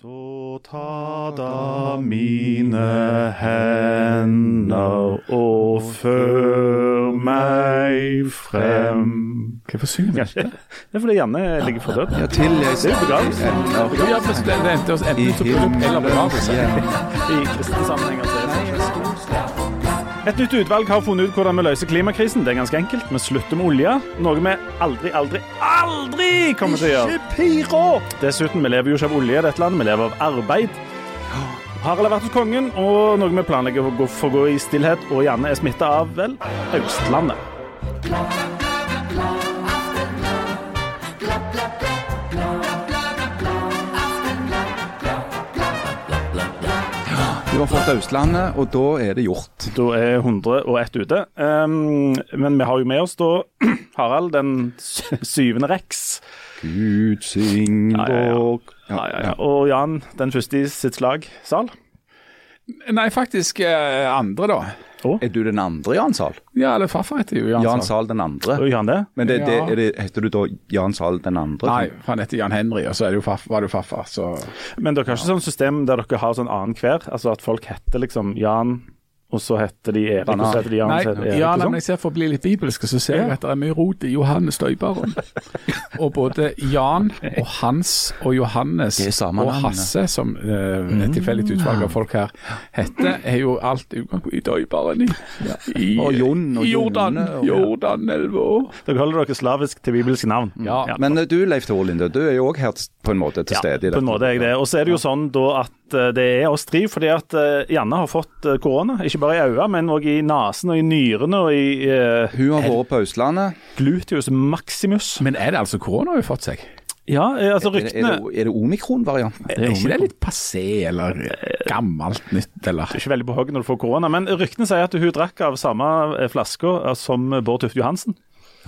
Så ta da mine hender og før meg frem Hvorfor synger vi ikke? Det er fordi Janne ligger for død. Ja, til jeg Det er jo begravelse. Det endte oss enten til bryllup eller begravelse. I kristne sammenhenger. Et nytt utvalg har funnet ut hvordan vi løser klimakrisen. Det er ganske enkelt. Vi slutter med olje, noe vi aldri, aldri, aldri kommer til å gjøre. Ikke pyro! Dessuten, vi lever jo ikke av olje i dette landet, vi lever av arbeid. Harald har vært hos kongen, og noe vi planlegger for å gå- gå i stillhet, og Janne er smitta av, vel, Østlandet. Du har fått Østlandet, og da er det gjort. Da er 101 ute. Um, men vi har jo med oss da Harald, den syvende rex. Gud ja, ja. Ja, ja, ja. Og Jan, den første i sitt slag. Sal? Nei, faktisk eh, andre, da. Er du den andre Jan Sahl? Ja, eller farfar heter jo Jan, Jan. Zahl den andre? Oh, Jan det? Men det, det, Ja. er det, heter du da Jan Sahl den andre? Nei, han heter Jan Henry, og så er det jo farf, var det jo farfar, så Men dere har ikke sånn system der dere har sånn annen hver? Altså at folk heter liksom Jan, og så heter de Erik, og så heter de Jan, Nei, heter de Erik ja, men jeg ser for å bli litt bibelsk, så ser jeg at det er mye rot i Johannes døyperen. og både Jan og Hans og Johannes og. Hasse, som eh, et tilfeldig utvalg av folk her heter, er jo alt utgangspunkt i døyperen i, i, Og Jon og Jordan. Jone og- Jordanelva. Dere holder dere slavisk til bibelske navn? Ja, Men eh, du Leif Tore Linde, du er jo òg her på en måte til Ja, stede i på en måte er jeg det. Og så er det jo sånn da at eh, det er oss tre, fordi at eh, Janne har fått eh, korona. Ikke bare i øynene, men òg i nesen og i nyrene og i uh, Hun har vært på Østlandet. gluteus maximus. Men er det altså korona hun har fått seg? Ja, altså Er det, ryktene er det, er det omikron-varianten? Er ikke det litt passé eller gammelt nytt, eller? Du er ikke veldig på hogget når du får korona, men ryktene sier at hun drakk av samme flaska som Bård Tufte Johansen.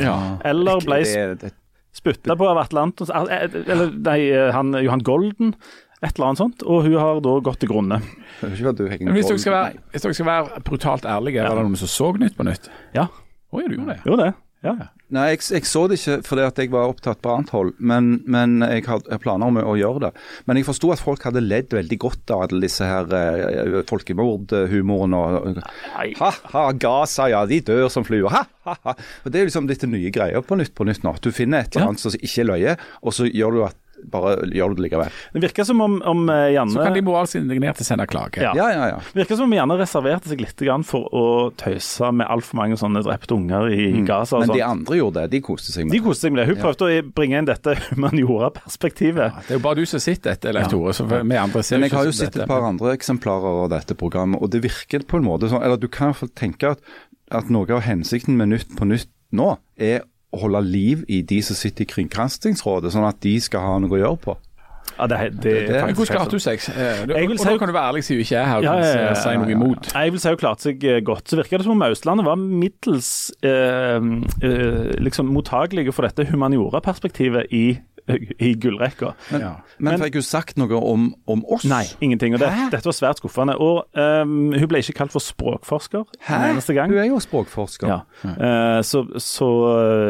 Ja. Eller ble Det, det, spytta på av Atlantos. Eh, Eller nei, han, Johan Golden. Et eller annet sånt. Og hun har da gått til grunne. hvis dere skal være, hvis dere skal være brutalt ærlige, var det noen som så Nytt på Nytt? Ja, Å ja, du gjorde det? jo det. Ja. Nei, jeg, jeg så det ikke fordi at jeg var opptatt på annet hold, men, men jeg hadde planer om å gjøre det. Men jeg forsto at folk hadde ledd veldig godt av alle disse her eh, folkemordhumoren og Ha-ha, Gaza, ja, de dør som fluer. Ha-ha-ha. Og Det er liksom dette nye greia på Nytt på Nytt nå. Du finner et eller annet som ikke er løye, og så gjør du, at, bare, gjør du det likevel. Det virker som om, om Janne Så kan de moralsk indignerte sende klage. Ja. Ja, ja, ja. virker som om Janne reserverte seg litt for å tøyse med altfor mange sånne drepte unger i Gaza. og Men de andre gjorde det. De koste seg med det. De koste seg med det. Hun prøvde å bringe inn dette humaniora-perspektivet. Det er jo bare du som sitter etter, Leif Tore. Så vi andre ser Men jeg har jo sett et par andre eksemplarer av dette programmet, og det virker på en måte sånn Eller du kan i hvert fall tenke at, at noe av hensikten med Nytt på Nytt nå, er holde liv i de som sitter i Kringkastingsrådet, sånn at de skal ha noe å gjøre på. Ja, det, det, det- faktisk hvordan klarte du seg? Du- vil og si- nå kan du være ærlig, siden du ikke er her og Ja, ja, ja, ja, si noe imot. Jeg vil si hun klarte seg eh, godt. Så virker det som om Austlandet var middels eh, eh, liksom mottagelige for dette humaniora-perspektivet i, i gullrekka. Men, Ja. men, Men- fikk hun sagt noe om, om oss? Nei, ingenting. Og det, dette var svært skuffende. Og um, hun ble ikke kalt for språkforsker en eneste gang. Hun er jo språkforsker. Ja. Uh, så så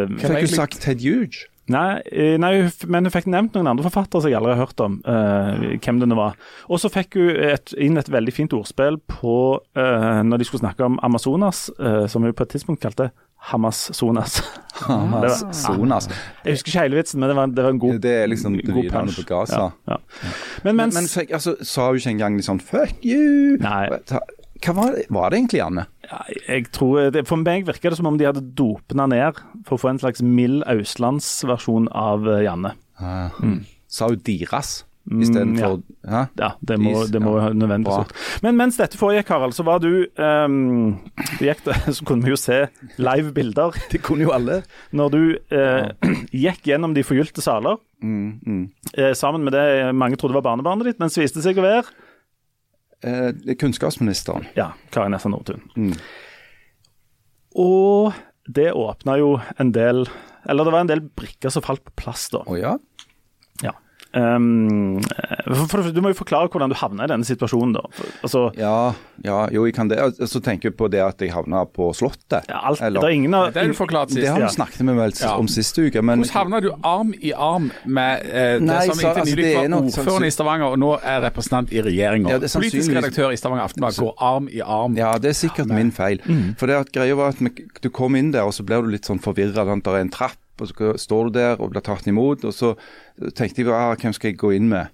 uh, Fikk hun sagt Ted Huge? Nei, eh, nei, men hun fikk nevnt noen andre forfattere som jeg aldri har hørt om. Uh, hvem det nå var. Og så fikk hun et, inn et veldig fint ordspill på uh, når de skulle snakke om Amazonas, uh, som hun på et tidspunkt kalte Hamas-Sonas. Hamas, Sonas. Jeg husker ikke hele vitsen, men det var, det var en god Det er liksom det punch. på Gaza. Ja, ja. Men Men, mens men fikk, altså, sa hun ikke engang sånn 'fuck you'? Nei. Hva var var det egentlig, Janne? Ja, jeg tror, det, For meg virker det som om de hadde dopna ned for å få en slags mild østlandsversjon av eh, Mm. Sa hun 'diras' Mm, for ja. Ja, det må, Is, det må ja. nødvendigvis ut. Men mens dette foregikk, Harald, så var du um, gikk Så kunne vi jo se live bilder Det kunne jo alle. når du eh, gikk gjennom de forgylte saler Mm, mm. Uh, sammen med det mange trodde var barnebarnet ditt, men så viste seg å være uh, er kunnskapsministeren. ja, Kari Nessa Nordtun. Mm. Og det åpna jo en del Eller det var en del brikker som falt på plass, da. Oh, ja? Um, for, for, du må jo forklare hvordan du havna i denne situasjonen, da. Altså, Ja, ja, jo, jeg kan det. Og Så tenker jeg på det at jeg havna på Slottet. ja, alt, Eller- det er ingen av Det har du forklart sist. Det har vi snakket med vel Ja. om sist uke, men Hvordan havna du arm i arm med eh, det Nei, som så, inntil altså, nylig det er var nok ordføreren i Stavanger, og nå er representant i regjeringa? Ja, er Politisk redaktør i Stavanger Aftenblad går arm i arm. Ja, det er sikkert min feil. For det at greia var at du kom inn der, og så blir du litt sånn forvirra. Det er en trapp, og så står du der og blir tatt imot. Og så tenkte jeg ah, hvem skal jeg gå inn med?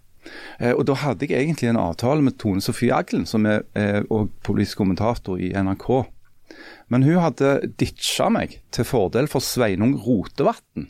Eh, og da hadde jeg egentlig en avtale med Tone Sofie Aglen, som er eh, politisk kommentator i NRK. Men hun hadde ditcha meg til fordel for Sveinung Rotevatn,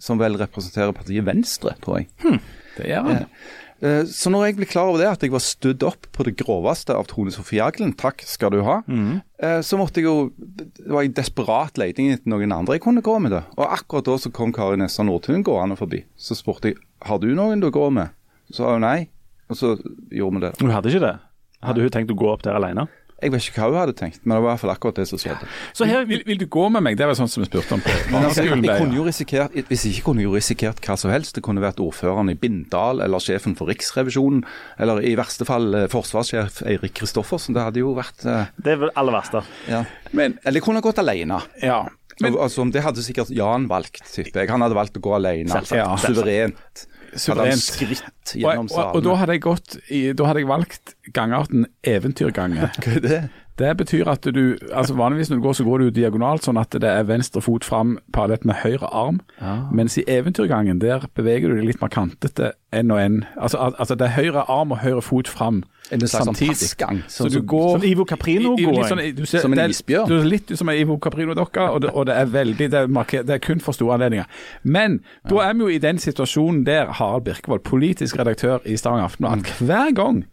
som vel representerer partiet Venstre, tror jeg. Det gjør han. Eh, Så når jeg ble klar over det, at jeg var studd opp på det groveste av Tone Sofie Aglen, takk skal du ha, mm. så måtte jeg jo Det var jeg desperat leting etter noen andre jeg kunne gå med det. Og akkurat da så kom Kari Nessa Nordtun gående forbi. Så spurte jeg har du noen du går med. Så sa hun nei, og så gjorde vi det. Hun hadde ikke det? Hadde hun tenkt å gå opp der alene? Jeg vet ikke hva hun hadde tenkt, men det var i hvert fall akkurat det som skjedde. Så her, Vil, vil du gå med meg? Det var sånn som vi spurte om på altså, jeg, barneskolen. jeg kunne jo risikert, Hvis ikke kunne jo risikert hva som helst. Det kunne vært ordføreren i Bindal, eller sjefen for Riksrevisjonen, eller i verste fall eh, forsvarssjef Eirik Kristoffersen. Det hadde jo vært eh, det er vel aller verste. ja. Men, Eller kunne gått alene. ja. Men, altså, det hadde sikkert Jan valgt, tipper jeg. Han hadde valgt å gå alene. Selvsagt, ja. Suverent. Suverent. skritt og, gjennom og, og da hadde i, Da hadde jeg valgt gangarten eventyrgange. Hva er det? Det betyr at du altså Vanligvis når du går, så går du diagonalt, sånn at det er venstre fot fram parallelt med høyre arm. Mens i eventyrgangen, der beveger du deg litt mer kantete enn og enn. Altså, altså det er høyre arm og høyre fot fram En slags sånn samtidig. passgang. Så Sånn du går Som Ivo sånn, du ser, Som en isbjørn. Du er litt som en Ivo Caprino-dokke, og, det- og det er veldig det er, det er kun for store anledninger. Men da er vi jo i den situasjonen der Harald Birkevold, politisk redaktør i Stavanger Aftenblad, Mm. hver gang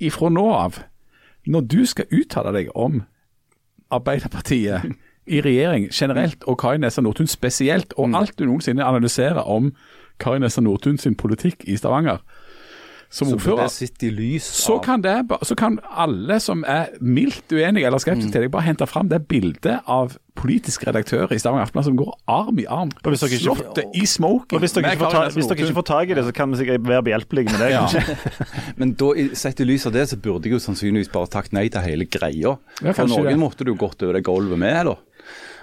ifra nå av, når du skal uttale deg om Arbeiderpartiet i regjering generelt, og Kari Nessa Nordtun spesielt, Mm. og alt du noensinne analyserer om Kari Nessa Nordtun sin politikk i Stavanger som Så ordfører, det lys så kan, det, så kan alle som er mildt uenige eller Mm. skeptiske til deg, bare hente fram det bildet av politisk redaktør i Stavanger Aftenblad som går arm i arm på slåttet i smoking. Og hvis dere, ikke ta, hvis dere ikke får tak i det, så kan vi sikkert være behjelpelige med det. Ja. Men da, sett i lys av det, så burde jeg jo sannsynligvis bare takket nei til hele greia. Ja, For noen det. måtte du gått over det gulvet med, eller?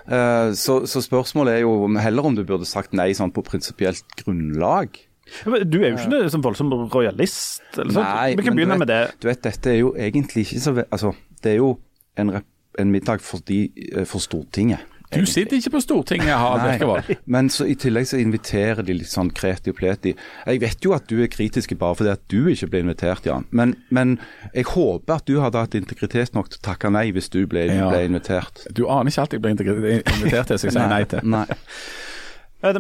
Eh, så, så spørsmålet er jo heller om du burde sagt nei sånn på prinsipielt grunnlag. Du er jo ikke en sånn voldsom rojalist. Eller. Nei, vi kan begynne du med det. vet, Du vet, dette er jo egentlig ikke så Altså, det er jo en, rep, en middag for, de, eh, for Stortinget. Du sitter ikke på Stortinget, Harald Birkevold. Men så i tillegg så inviterer de litt sånn kreti og pleti. Jeg vet jo at du er kritisk bare fordi at du ikke ble invitert, Jan. Men, men jeg håper at du hadde hatt integritet nok til å takke nei hvis du ble, Ja. ble invitert. Du aner ikke alt jeg blir invitert til, så jeg sier nei til. Nei.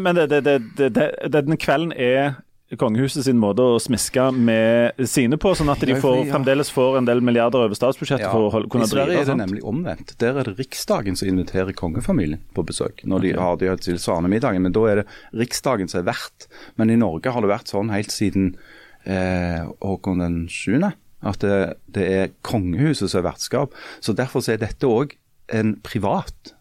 Men det, det, det, denne kvelden er kongehuset sin måte å smiske med sine på, sånn at de får, ja. fremdeles får en del milliarder over statsbudsjettet Ja. for å holde, kunne I Sverige drive. er det nemlig omvendt. Der er det Riksdagen som inviterer kongefamilien på besøk. Når de har de tilsvarende-middagen. Men da er det Riksdagen som er vert. Men i Norge har det vært sånn helt siden eh, Håkon den 7. At det, det er kongehuset som er vertskap. Så derfor er dette òg en privat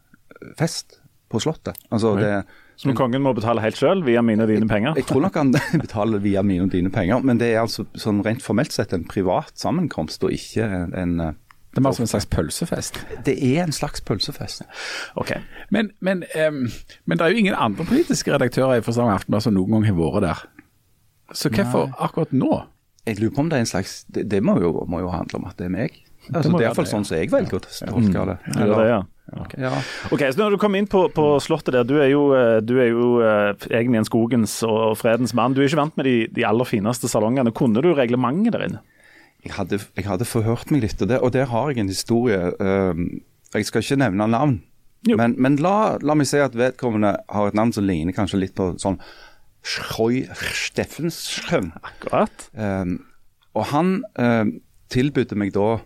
fest på Slottet. Altså det Som kongen må betale helt sjøl, via mine og dine penger. Jeg tror nok han betaler via mine og dine penger, men det er altså sånn rent formelt sett en privat sammenkomst, og ikke en, en eh, Det er mer som en slags pølsefest. Det er en slags pølsefest. Ok. Men, men, um, men det er jo ingen andre politiske redaktører i forstander Aftenblad som noen gang har vært der. Så hvorfor akkurat nå? Jeg lurer på om det er en slags Det, det må, jo, må jo handle om at det er meg. Altså, det, det er iallfall sånn som jeg velger å tolke det. Er det det, ja? Ja. Ok, så Når du kom inn på, på Slottet der, du er jo, eh, du er jo eh, egentlig en skogens og fredens mann. Du er ikke vant med de, de aller fineste salongene. Kunne du reglementet der inne? Jeg, hadde, jeg hadde forhørt meg litt, og, det, og der har jeg en historie. Uh, jeg skal ikke nevne navn, Jo. men, men la, la meg si at vedkommende har et navn som ligner kanskje litt på sånn Schroy Steffensen. Akkurat. Um, og han uh, tilbød meg da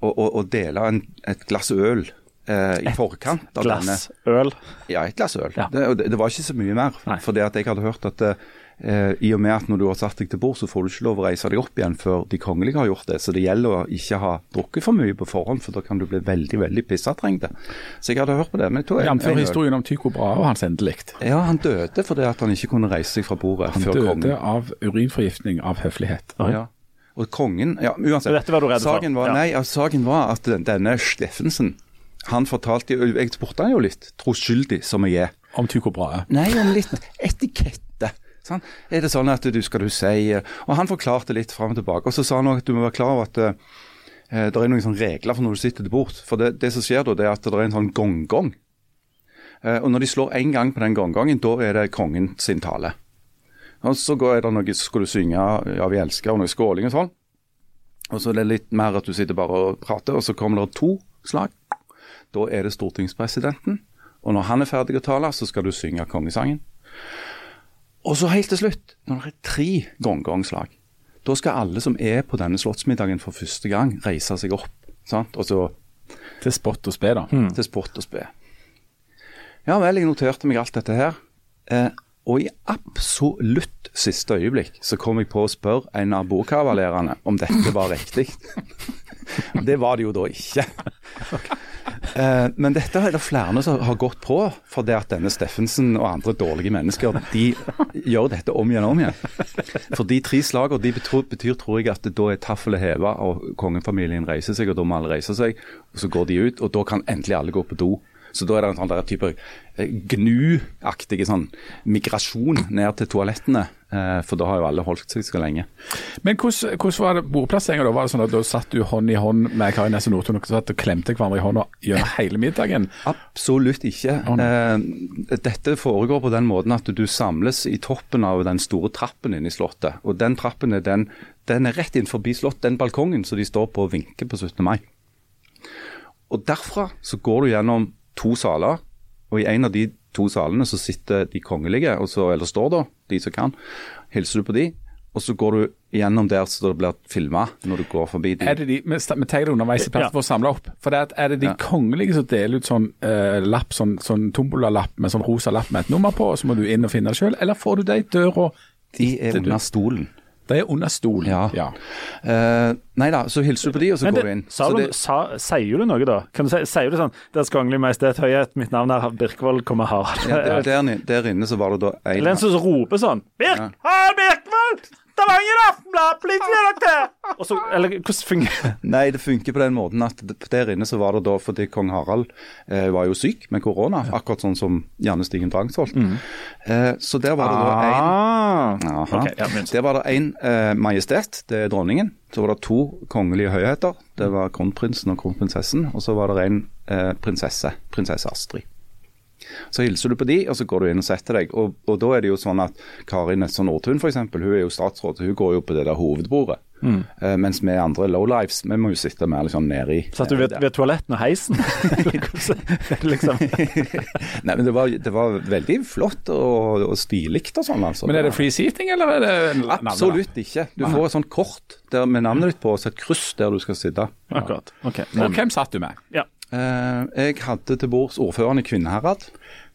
å, å, å dele en, et glass øl eh, i forkant av denne. Glass øl. Ja, et glass øl. Ja. Det, det, var ikke så mye mer. For jeg hadde hørt at eh, eh, i og med at når du har satt deg til bord, så får du ikke lov å reise deg opp igjen før de kongelige har gjort det. Så det gjelder å ikke ha drukket for mye på forhånd, for da kan du bli veldig veldig pissetrengt. Så jeg hadde hørt på det. men jeg Jf. historien om Tycho Brahe og hans endelikt. Ja, han døde fordi at han ikke kunne reise seg fra bordet Han før døde av urinforgiftning av høflighet. Ja. Og kongen ja, uansett, dette var du redd for? saken var, Ja. Nei, altså, saken var at denne Steffensen han fortalte Jeg spurte han jo litt, troskyldig som jeg er. Om Tycho Brahe. Nei, om litt etikette. Sånn. Er det sånn at du skal du si Og han forklarte litt fram og tilbake. Og så sa han også at du må være klar over at eh, det er noen sånne regler for når du sitter til bord. For det, det som skjer da, det er at det er en sånn gongong. -gong. Eh, og når de slår én gang på den gong-gongen, da er det kongen sin tale. Og så går det noe, skal du synge 'Ja, vi elsker' og noe skåling og sånn. Og så er det litt mer at du sitter bare og prater, og så kommer det to slag. Da er det stortingspresidenten. Og når han er ferdig å tale, så skal du synge kongesangen. Og så helt til slutt, når det er tre gong-gong-slag, da skal alle som er på denne slottsmiddagen for første gang, reise seg opp. Sant? Og så Til spott og spe, da. til spott og spe. Ja vel, jeg noterte meg alt dette her. Eh, og i absolutt siste øyeblikk så kom jeg på å spørre en av bordkavalerene om dette var riktig. det var det jo da ikke. Eh, men dette er det flere som har gått på, for det at denne Steffensen og andre dårlige mennesker de gjør dette om igjen og om igjen. For de tre slagene de betyr, betyr, tror jeg, at da er taffelet heva og kongefamilien reiser seg, og da må alle reise seg. og Så går de ut, og da kan endelig alle gå på do. Så da er det en sånn type gnuaktig gnu-aktig sånn migrasjon ned til toalettene. Eh, for da har jo alle holdt seg så lenge. Men hvordan, hvordan var det bordplasseringa da? Var det sånn at Da satt du hånd i hånd med Kari Nesse Nordtun og satt og klemte hverandre i hånda gjennom hele middagen? Absolutt ikke. Oh, Eh, dette foregår på den måten at du samles i toppen av den store trappen inne i Slottet. Og den trappen er, den, den er rett inn forbi Slottet, den balkongen som de står på og vinker på 17. mai. Og derfra så går du gjennom to saler, og i en av de to salene så sitter de kongelige, og så, eller står da, de som kan. Hilser du på de, og så går du gjennom der så det blir filma når du går forbi de. Er det de, Vi vi tar det underveis i plass Ja. for å samle opp. For det at, Er det de Ja. kongelige som deler ut sånn uh, lapp, sånn, sånn tombolalapp med sånn rosa lapp med et nummer på, og så må du inn og finne det sjøl, eller får du det i døra? De er under stolen. Det er under stolen. Ja. Eh, nei da, så hilser du på de, og så Men går det, du inn. sa Så du, det, sa, sier du noe, da? Kan du si, sier du sånn Deres Kongelige Majestet Høyhet, mitt navn er Birkvold, kommer Harald. ja, der, der, inne- der inne så var det da en Eller en som roper sånn Birk! Harald Birkvold! Stavanger Aftenblad, til! Og så, eller hvordan fungerer Nei, det funker på den måten at der inne så var det da fordi kong Harald eh, var jo syk med korona, akkurat sånn som Janne Stigen Drangsholt. Eh, så der var det da en Ah. Aha. Ja, Der var det en eh, majestet, det er dronningen. Så var det to kongelige høyheter. Det var kronprinsen og kronprinsessen. Og så var det en eh, prinsesse, prinsesse Astrid. Så hilser du på de, og så går du inn og setter deg. Og, og da er det jo sånn at Kari Nesse Nordtun f.eks., hun er jo statsråd, hun går jo på det der hovedbordet. Mm. Uh, mens vi andre lowlives, vi må jo sitte mer liksom nedi i Satt du ved, ved toaletten og heisen? Liksom Nei, men det var, det var veldig flott og, og stilig og sånn, altså. Men er det free seating, eller er det? Absolutt ikke. Du får et sånt kort der med navnet ditt på, og så et kryss der du skal sitte. Akkurat. ok. Og hvem satt du med? Ja. Eh, jeg hadde til bords ordføreren i Kvinnherad.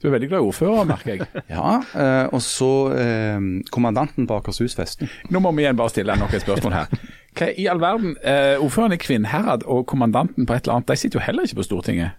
Du er veldig glad i ordfører, merker jeg. Ja, eh, og så eh, kommandanten på Akershus festning. Nå må vi igjen bare stille nok et spørsmål her. Hva i all verden, eh, Ordføreren i Kvinnherad og kommandanten på et eller annet, de sitter jo heller ikke på Stortinget.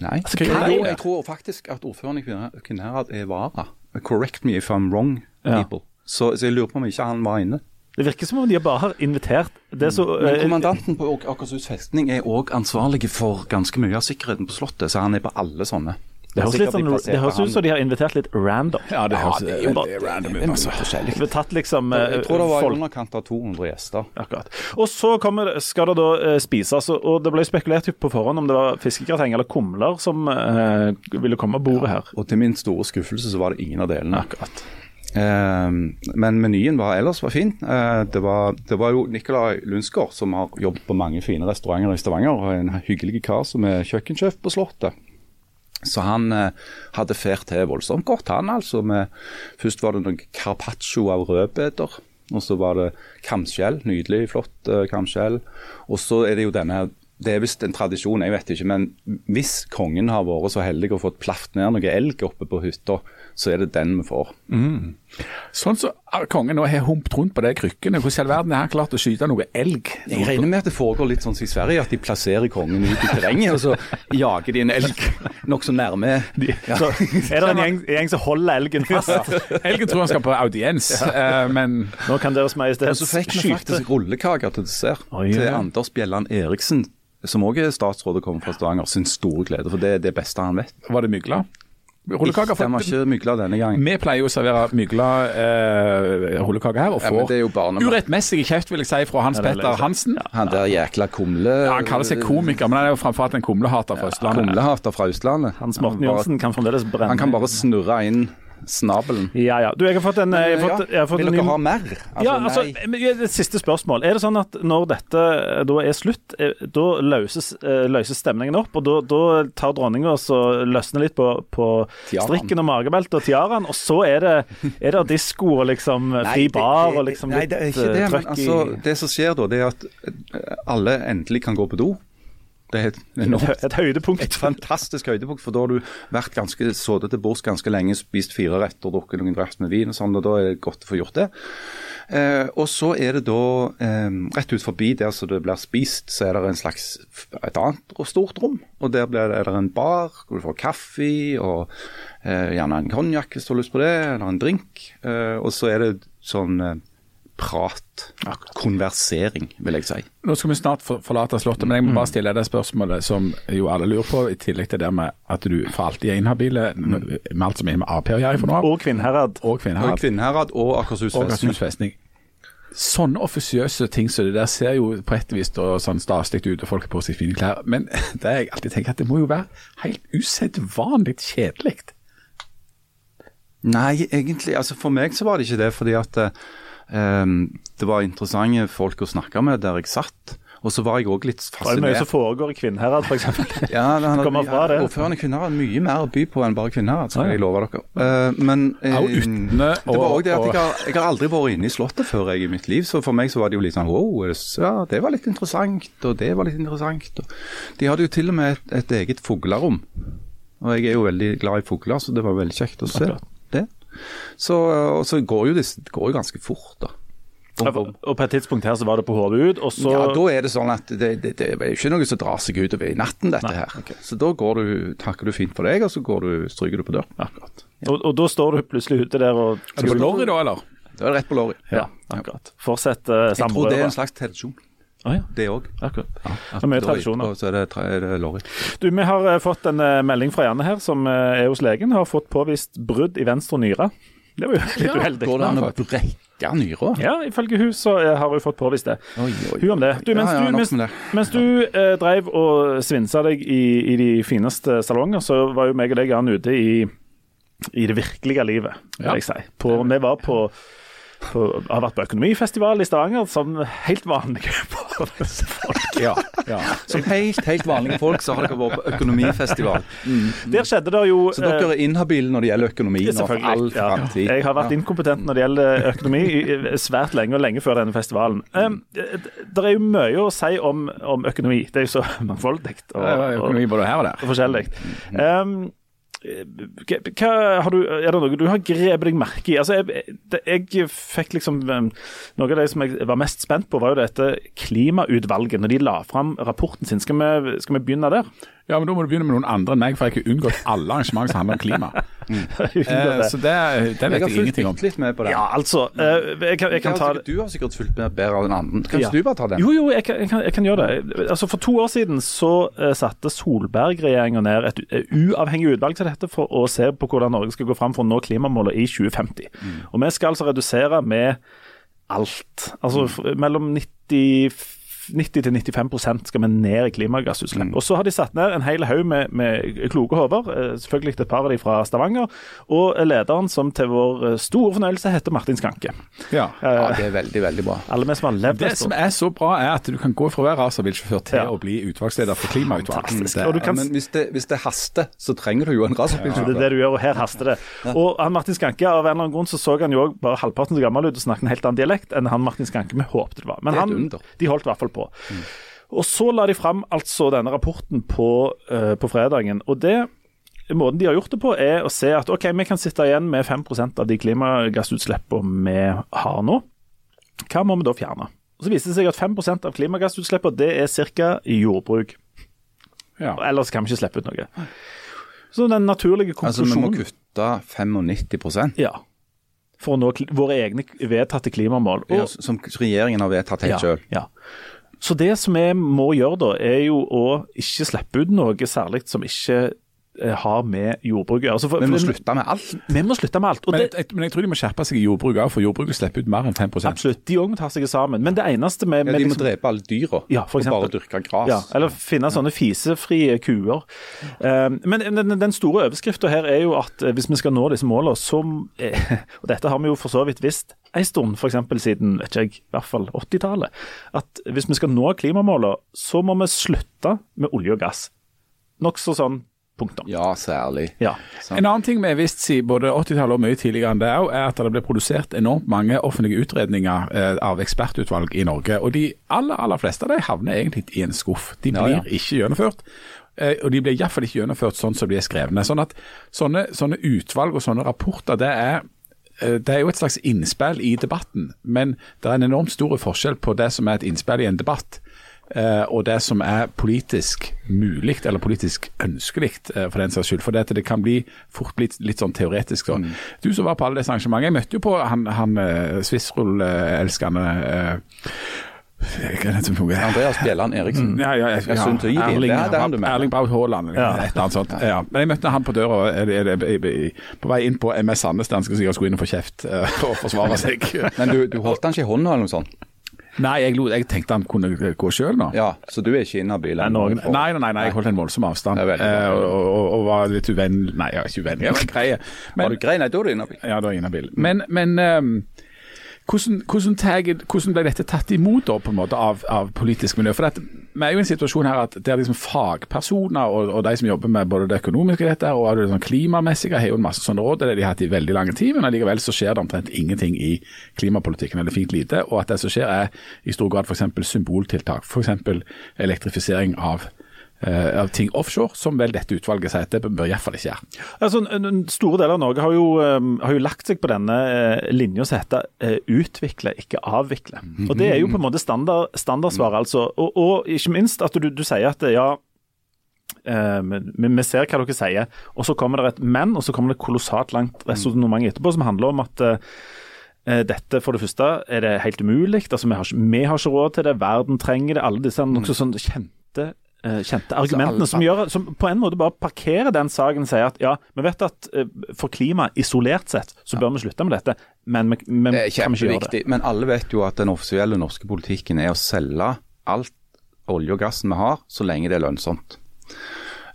Nei, hva de jo, der? jeg tror faktisk at ordføreren i Kvinnherad er vara. Correct me if I'm wrong, Ja. people. Så, så jeg lurer på om ikke han var inne. Det virker som om de bare har invitert Det er så Men eh, kommandanten på Akershus festning er òg ansvarlig for ganske mye av sikkerheten på Slottet, så han er på alle sånne. Det høres, litt sånn, det høres ut som de har invitert litt random. Ja, det høres det er jo veldig random ut. altså. forskjellig. Vi har tatt liksom eh, Jeg tror det var i underkant av 200 gjester. Akkurat. Og så kommer, skal det da eh, spises, og- det ble spekulert på forhånd om det var fiskegrateng eller kumler som eh, ville komme av bordet her. Og til min store skuffelse så var det ingen av delene. Akkurat. Eh, men menyen var ellers var fin. Eh, det, var, det var jo Nicolai Lundsgaard som har jobbet på mange fine restauranter i Stavanger, og en hyggelig kar som er kjøkkensjef på Slottet. Så han eh, hadde fært til voldsomt godt, han altså. Med, først var det noen carpaccio av rødbeter. Og så var det kamskjell, nydelig, flott eh, kamskjell. Og så er det jo denne det er visst en tradisjon, jeg vet ikke, men hvis kongen har vært så heldig og fått plaft ned noe elg oppe på hytta, så er det den vi får. Mm. Sånn som så, kongen nå har humpet rundt på de krykkene, hvordan i all verden har han klart å skyte noe elg? Jeg regner med at det foregår litt sånn som i Sverige, at de plasserer kongen ut i terrenget, og så jager de en elg nokså nærme. De, ja. Så er det en gjeng, gjeng som holder elgen fast? Elgen tror han skal på audiens, ja. uh, men Nå kan Deres Majestet skyte. Og så fikk vi faktisk rullekaker til dessert oh, til Anders Bjelland Eriksen som òg er statsråd og kommer fra Stavanger, sin store glede. For det er det beste han vet. Var det mygla? Rullekaker Den var ikke mygla denne gangen. Vi pleier jo å servere mygla eh, rullekaker her, og får ja, urettmessig kjeft vil jeg si, fra Hans Petter Hansen. Ja, han der jækla kumle... Ja, Han kaller seg komiker, men han er jo framfor alt en kumlehater fra Østlandet. Kumlehater fra Østlandet. Hans Morten Johnsen kan fremdeles brenne. Han kan bare snurre inn snabelen. Ja, ja. Du, jeg har fått en, jeg har fått, jeg har fått Vil dere ha mer? Altså, ja, altså, et siste spørsmål. Er det sånn at når dette eh, da er slutt, eh, da løses, eh, løses stemningen opp, og da, da tar dronninga og løsner litt på, på strikken og magebeltet og tiaraen, og så er det, er det disko og liksom fri bar og liksom litt trøkk i Nei, det er ikke det. Men altså, det som skjer da, det er at alle endelig kan gå på do. Det er et, et, et, høydepunkt. Et fantastisk høydepunkt, for da har du vært ganske sittet til bords ganske lenge, spist fire retter, drukket noen glass med vin og sånn, og da er det godt å få gjort det. Eh, og så er det da eh, rett ut forbi der som det blir spist, så er det en slags et annet stort rom. Og der blir det, er det en bar hvor du får kaffe og eh, gjerne en konjakk hvis du har lyst på det, eller en drink. Eh, og så er det sånn eh, prat. Konversering, vil jeg si. Nå skal vi snart forlate Slottet, men jeg må bare stille deg spørsmålet som jo alle lurer på, i tillegg til det med at du for alltid er inhabil med alt som er med Ap å gjøre for noe. Og Kvinnherad. Og Kvinnherad, og, Kvinnherad, og Akershus festning. Sånne offisiøse ting som så det der ser jo på et vis sånn staselig ut, og folk har på seg fine klær, men det jeg alltid tenker at det må jo være helt usedvanlig kjedelig. Nei, egentlig. altså For meg så var det ikke det. fordi at Um, det var interessante folk å snakke med der jeg satt. Og så var jeg òg litt fascinert. Det er mye som foregår i Kvinnherad, f.eks. ja, ordføreren i Kvinnherad har mye mer å by på enn bare Kvinnherad, skal jeg love dere. Uh, men uh, det var òg det at jeg har, jeg har, aldri vært inne i Slottet før jeg i mitt liv, så for meg så var det jo litt sånn wow, ja, det var litt interessant, og det var litt interessant. Og de hadde jo til og med et, et eget fuglerom. Og jeg er jo veldig glad i fugler, så det var veldig kjekt å se. Akkurat. Så, og så går jo det går jo ganske fort, da. Og på et tidspunkt her så var det på hodet ut, og så Ja, da er det sånn at det, det, det er ikke noe som drar seg utover i natten, dette Nei, her. Okay. Så da går du, takker du fint for deg, og så går du, stryker du på dør. Akkurat. Ja. Og, og, da står du plutselig ute der og Er det på Lorry da, eller? Da er rett på Lorry. Ja, akkurat. Fortsett uh, Jeg tror det er en slags tradisjon. Ah, ja. Det òg. Akkurat. Ja, det er mye tradisjoner. Så er det, er det lorry. Du, Vi har uh, fått en uh, melding fra Janne her, som uh, er hos legen. Har fått påvist brudd i venstre nyre. Det var jo litt ja, uheldig. Går det an å brekke nyra? Ja, ifølge hun så eh, har hun fått påvist det. Oi, oi. Hun om det. Du, mens, ja, ja, du, mens, mens du eh, drev og svinsa deg i, i, de fineste salonger, så var jo meg og deg gjerne ute i, i det virkelige livet, vil jeg si. På, vi var på på, har vært på økonomifestival i Stavanger som helt vanlige folk. Ja, ja. Som helt, helt vanlige folk så har dere vært på økonomifestival. Mm. Der skjedde det jo Så dere er inhabile når det gjelder økonomi nå for all framtid? Ja. Jeg har vært inkompetent når det gjelder økonomi svært lenge, og lenge før denne festivalen. Um, det er jo mye å si om, om økonomi. Det er jo så mangfoldig. Og, og, og. Og forskjellig. Um, hva, har du, er det noe du har grepet deg merke i? Altså, jeg, jeg, fikk liksom Noe av det som jeg var mest spent på, var jo dette klimautvalget. Når de la fram rapporten sin. Skal vi, skal vi begynne der? Ja, men Da må du begynne med noen andre enn meg, for jeg har ikke unngått alle arrangement som handler om klima. Mm. eh, så det, det vet jeg, jeg ingenting om. litt med på det. Ja, altså, eh, jeg kan, jeg kan ta sikkert, Du har sikkert fulgt med bedre enn andre. Kan ja. du bare ta den? Jo, jo, jeg kan, kan, jeg kan, gjøre det. Altså, For to år siden så uh, satte Solberg-regjeringa ned et uh, uavhengig utvalg til dette for å se på hvordan Norge skal gå fram for å nå klimamålet i 2050. Mm. Og Vi skal altså redusere med alt. Altså mm. mellom 94 90-95 skal vi ned i klimagassutslipp. Mm. Og Så har de satt ned en hel haug med, med, kloke hoder, eh, selvfølgelig et par av de fra Stavanger. Og lederen, som til vår eh, store fornøyelse heter Martin Skanke. Ja, ja det er veldig, veldig bra. Alle vi som har levd Det som er så bra, er at du kan gå fra å være racerbilsjåfør til ja. å bli utvalgsleder for klimautvalg. Kan... Men hvis det, hvis det, haster, så trenger du jo en racerbilsjåfør. Det er det du gjør, og her haster det. Og han Martin Skanke, av en eller annen grunn så så han jo òg bare halvparten så gammel ut og snakket en helt annen dialekt enn han Martin Skanke vi håpet det var. Men han, de holdt i hvert fall på på. Mm. Og Så la de fram altså denne rapporten på, uh, på fredagen. og det Måten de har gjort det på, er å se at ok, vi kan sitte igjen med 5% av de klimagassutslippene vi har nå. Hva må vi da fjerne? Og Så viser det seg at 5% av klimagassutslippene det er ca. jordbruk. Ja. Ellers kan vi ikke slippe ut noe. Så den naturlige konklusjonen Altså vi må kutte 95% Ja. For å nå våre egne vedtatte klimamål. Og, ja, som regjeringen har vedtatt helt ja, sjøl. Ja. Så det som vi må gjøre da, er jo å ikke slippe ut noe særlig som ikke har med jordbruket altså Vi må slutte med alt. Vi må slutte med alt. Men, det, jeg, men, jeg, tror de må skjerpe seg i jordbruket òg, for jordbruket slipper ut mer enn 5 Absolutt. De òg må ta seg sammen. Men det eneste med, ja, De må liksom, drepe alle dyra ja, og bare dyrke gras. Ja, eller finne sånne fisefrie kuer. Um, men den, den store overskrifta her er jo at uh, hvis vi skal nå disse målene, så uh, Og dette har vi jo for så vidt visst en stund, f.eks. siden vet ikke jeg, i hvert fall 80-tallet. At hvis vi skal nå klimamålene, så må vi slutte med olje og gass. Nokså sånn Punktum. Ja, særlig. Ja. En annen ting vi har visst siden både 80-tallet og mye tidligere enn det òg, er at det ble produsert enormt mange offentlige utredninger eh, av ekspertutvalg i Norge. Og de aller, aller fleste av dem havner egentlig i en skuff. De blir ja, ja. ikke gjennomført. Eh, og de blir iallfall ikke gjennomført sånn som de er skrevne. Sånn at sånne, sånne utvalg og sånne rapporter, det er eh, det er jo et slags innspill i debatten, men det er en enormt stor forskjell på det som er et innspill i en debatt, og det som er politisk mulig, eller politisk ønskelig eh, for den saks skyld. For det, det kan bli fort bli litt sånn teoretisk. Så. Mm. Du som var på alle disse arrangementene, jeg møtte jo på han, han uh, Swissroll-elskende Andreas Bjelland Eriksen. Ja, ja, ja, ja. Erling, Erling Braut Haaland, ja. et eller annet sånt. Ja. Men jeg møtte han på døra på vei inn på MS Sandnes, der han skulle sikkert gå inn og få kjeft og forsvare seg. Men du, du holdt han ikke i hånda eller noe sånt? Nei, jeg, jeg, tenkte han kunne gå sjøl nå. Ja, Så du er ikke inhabil? Nei, nei, nei, nei, jeg holdt en voldsom avstand. Eh, og, og, og, var litt uvenn Nei, jeg var ikke uvenn, jeg var grei. Men, var du grei? Nei, da er du inhabil. Ja, da er jeg inhabil. Men, men um, hvordan, hvordan, hvordan, ble dette tatt imot da, på en måte av, av politisk miljø? For dette, Vi er jo i en situasjon her at det er liksom fagpersoner og, og de som jobber med både det økonomiske dette og det sånn klimamessige, har jo en masse sånne råd. Det har de hatt i veldig lang tid, men allikevel så skjer det omtrent ingenting i klimapolitikken, eller fint lite. Og at det som skjer er i stor grad f.eks. symboltiltak. F.eks. elektrifisering av av ting offshore, som vel dette utvalget sier at det bør iallfall ikke gjøre. Altså, store deler av Norge har jo, um, har jo lagt seg på denne uh, linja som heter utvikle, ikke avvikle. Og Det er jo på en måte standard, standardsvaret. altså. Og, og, ikke minst at du, du sier at ja, vi, ser hva dere sier, og så kommer det et men, og så kommer det kolossalt langt resonnement etterpå som handler om at dette for det første er det helt umulig. Altså, vi, har ikke, vi har ikke råd til det, verden trenger det. Alle disse nokså sånn kjente Eh, kjente argumentene som, gjør, som på en måte bare parkerer den saken og sier at ja, vi vet at uh, for klimaet isolert sett så bør vi slutte med dette, men vi, vi det kan kan ikke gjøre det. Men alle vet jo at den offisielle norske politikken er å selge alt olje og gassen vi har, så lenge det er lønnsomt.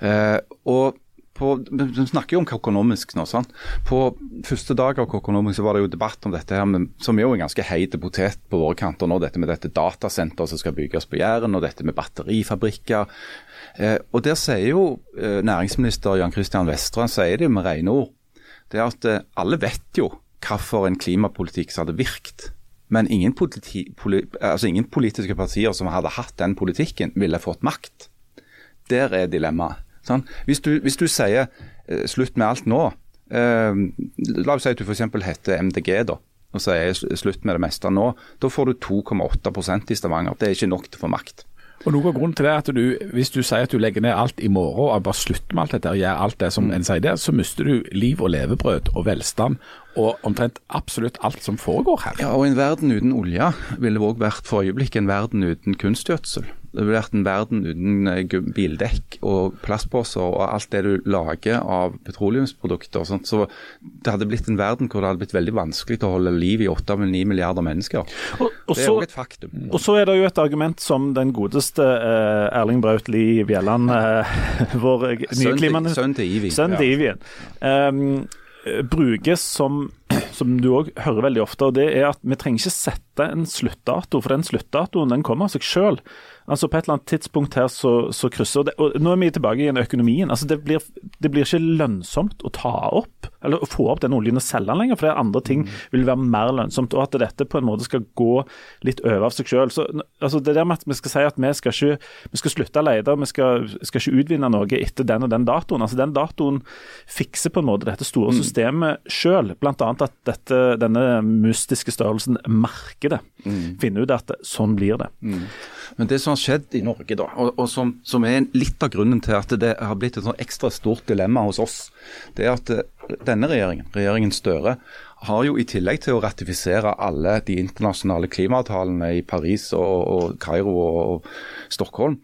Eh, og på, Vi snakker jo om økonomisk nå. sant? På første dag av økonomisk så var det jo debatt om dette, her, men, som er jo en ganske heit potet på våre kanter nå. Dette med dette datasenteret som skal bygges på Jæren, og dette med batterifabrikker. Eh, og Der sier jo eh, næringsminister Jan Christian Vestre sier det med rene ord. Det er at eh, alle vet jo hvilken en klimapolitikk som hadde virket. Men ingen, politi, poli, altså ingen politiske partier som hadde hatt den politikken, ville fått makt. Der er dilemmaet. Sånn? Hvis, du, hvis, du, sier eh, slutt med alt nå, eh, la oss si at du f.eks. heter MDG da, og sier slutt med det meste nå, da får du 2,8 i Stavanger. Det er ikke nok til å få makt. Og Noe av grunnen til det er at du, hvis du sier at du legger ned alt i morgen og bare slutter med alt dette og gjør alt det som mm. en sier der, så mister du liv og levebrød og velstand og omtrent absolutt alt som foregår her. Ja, og En verden uten olje ville òg vært for øyeblikket en verden uten kunstgjødsel. Det ville vært en verden uten eh, bildekk og plastposer og alt det du lager av petroleumsprodukter. Sånt. Så det hadde blitt en verden hvor det hadde blitt veldig vanskelig å holde liv i 8-9 milliarder mennesker. Og, og det er òg et faktum. Og så er det jo et argument som den godeste eh, Erling Braut Lie Bjelland, eh, vår nye klimaminister Sønn til Ivien. Sønn til Ivien. Ja. Um, brukes som, som du òg hører veldig ofte, og det er at vi trenger ikke sette en sluttdato, for den sluttdatoen den kommer av seg sjøl. Altså På et eller annet tidspunkt her så, så krysser det Og nå er vi tilbake i økonomien. Altså det blir, det blir ikke lønnsomt å ta opp eller å få opp den oljen og selge den lenger, for det andre ting mm. vil være mer lønnsomt. Og at dette på en måte skal gå litt over av seg selv. Altså det der med at vi skal si at vi skal, ikke, vi skal slutte å lete, vi skal, skal, ikke utvinne noe etter den og den datoen. altså Den datoen fikser på en måte dette store mm. systemet selv. Bl.a. at dette, denne mystiske størrelsen, markedet, mm. finner ut at sånn blir det. Mm. Men det som har skjedd i Norge, da, og, og som, som, er litt av grunnen til at det har blitt et sånn ekstra stort dilemma hos oss, det er at denne regjeringen, regjeringen Støre, har jo i tillegg til å ratifisere alle de internasjonale klimaavtalene i Paris og, og Kairo og, Stockholm,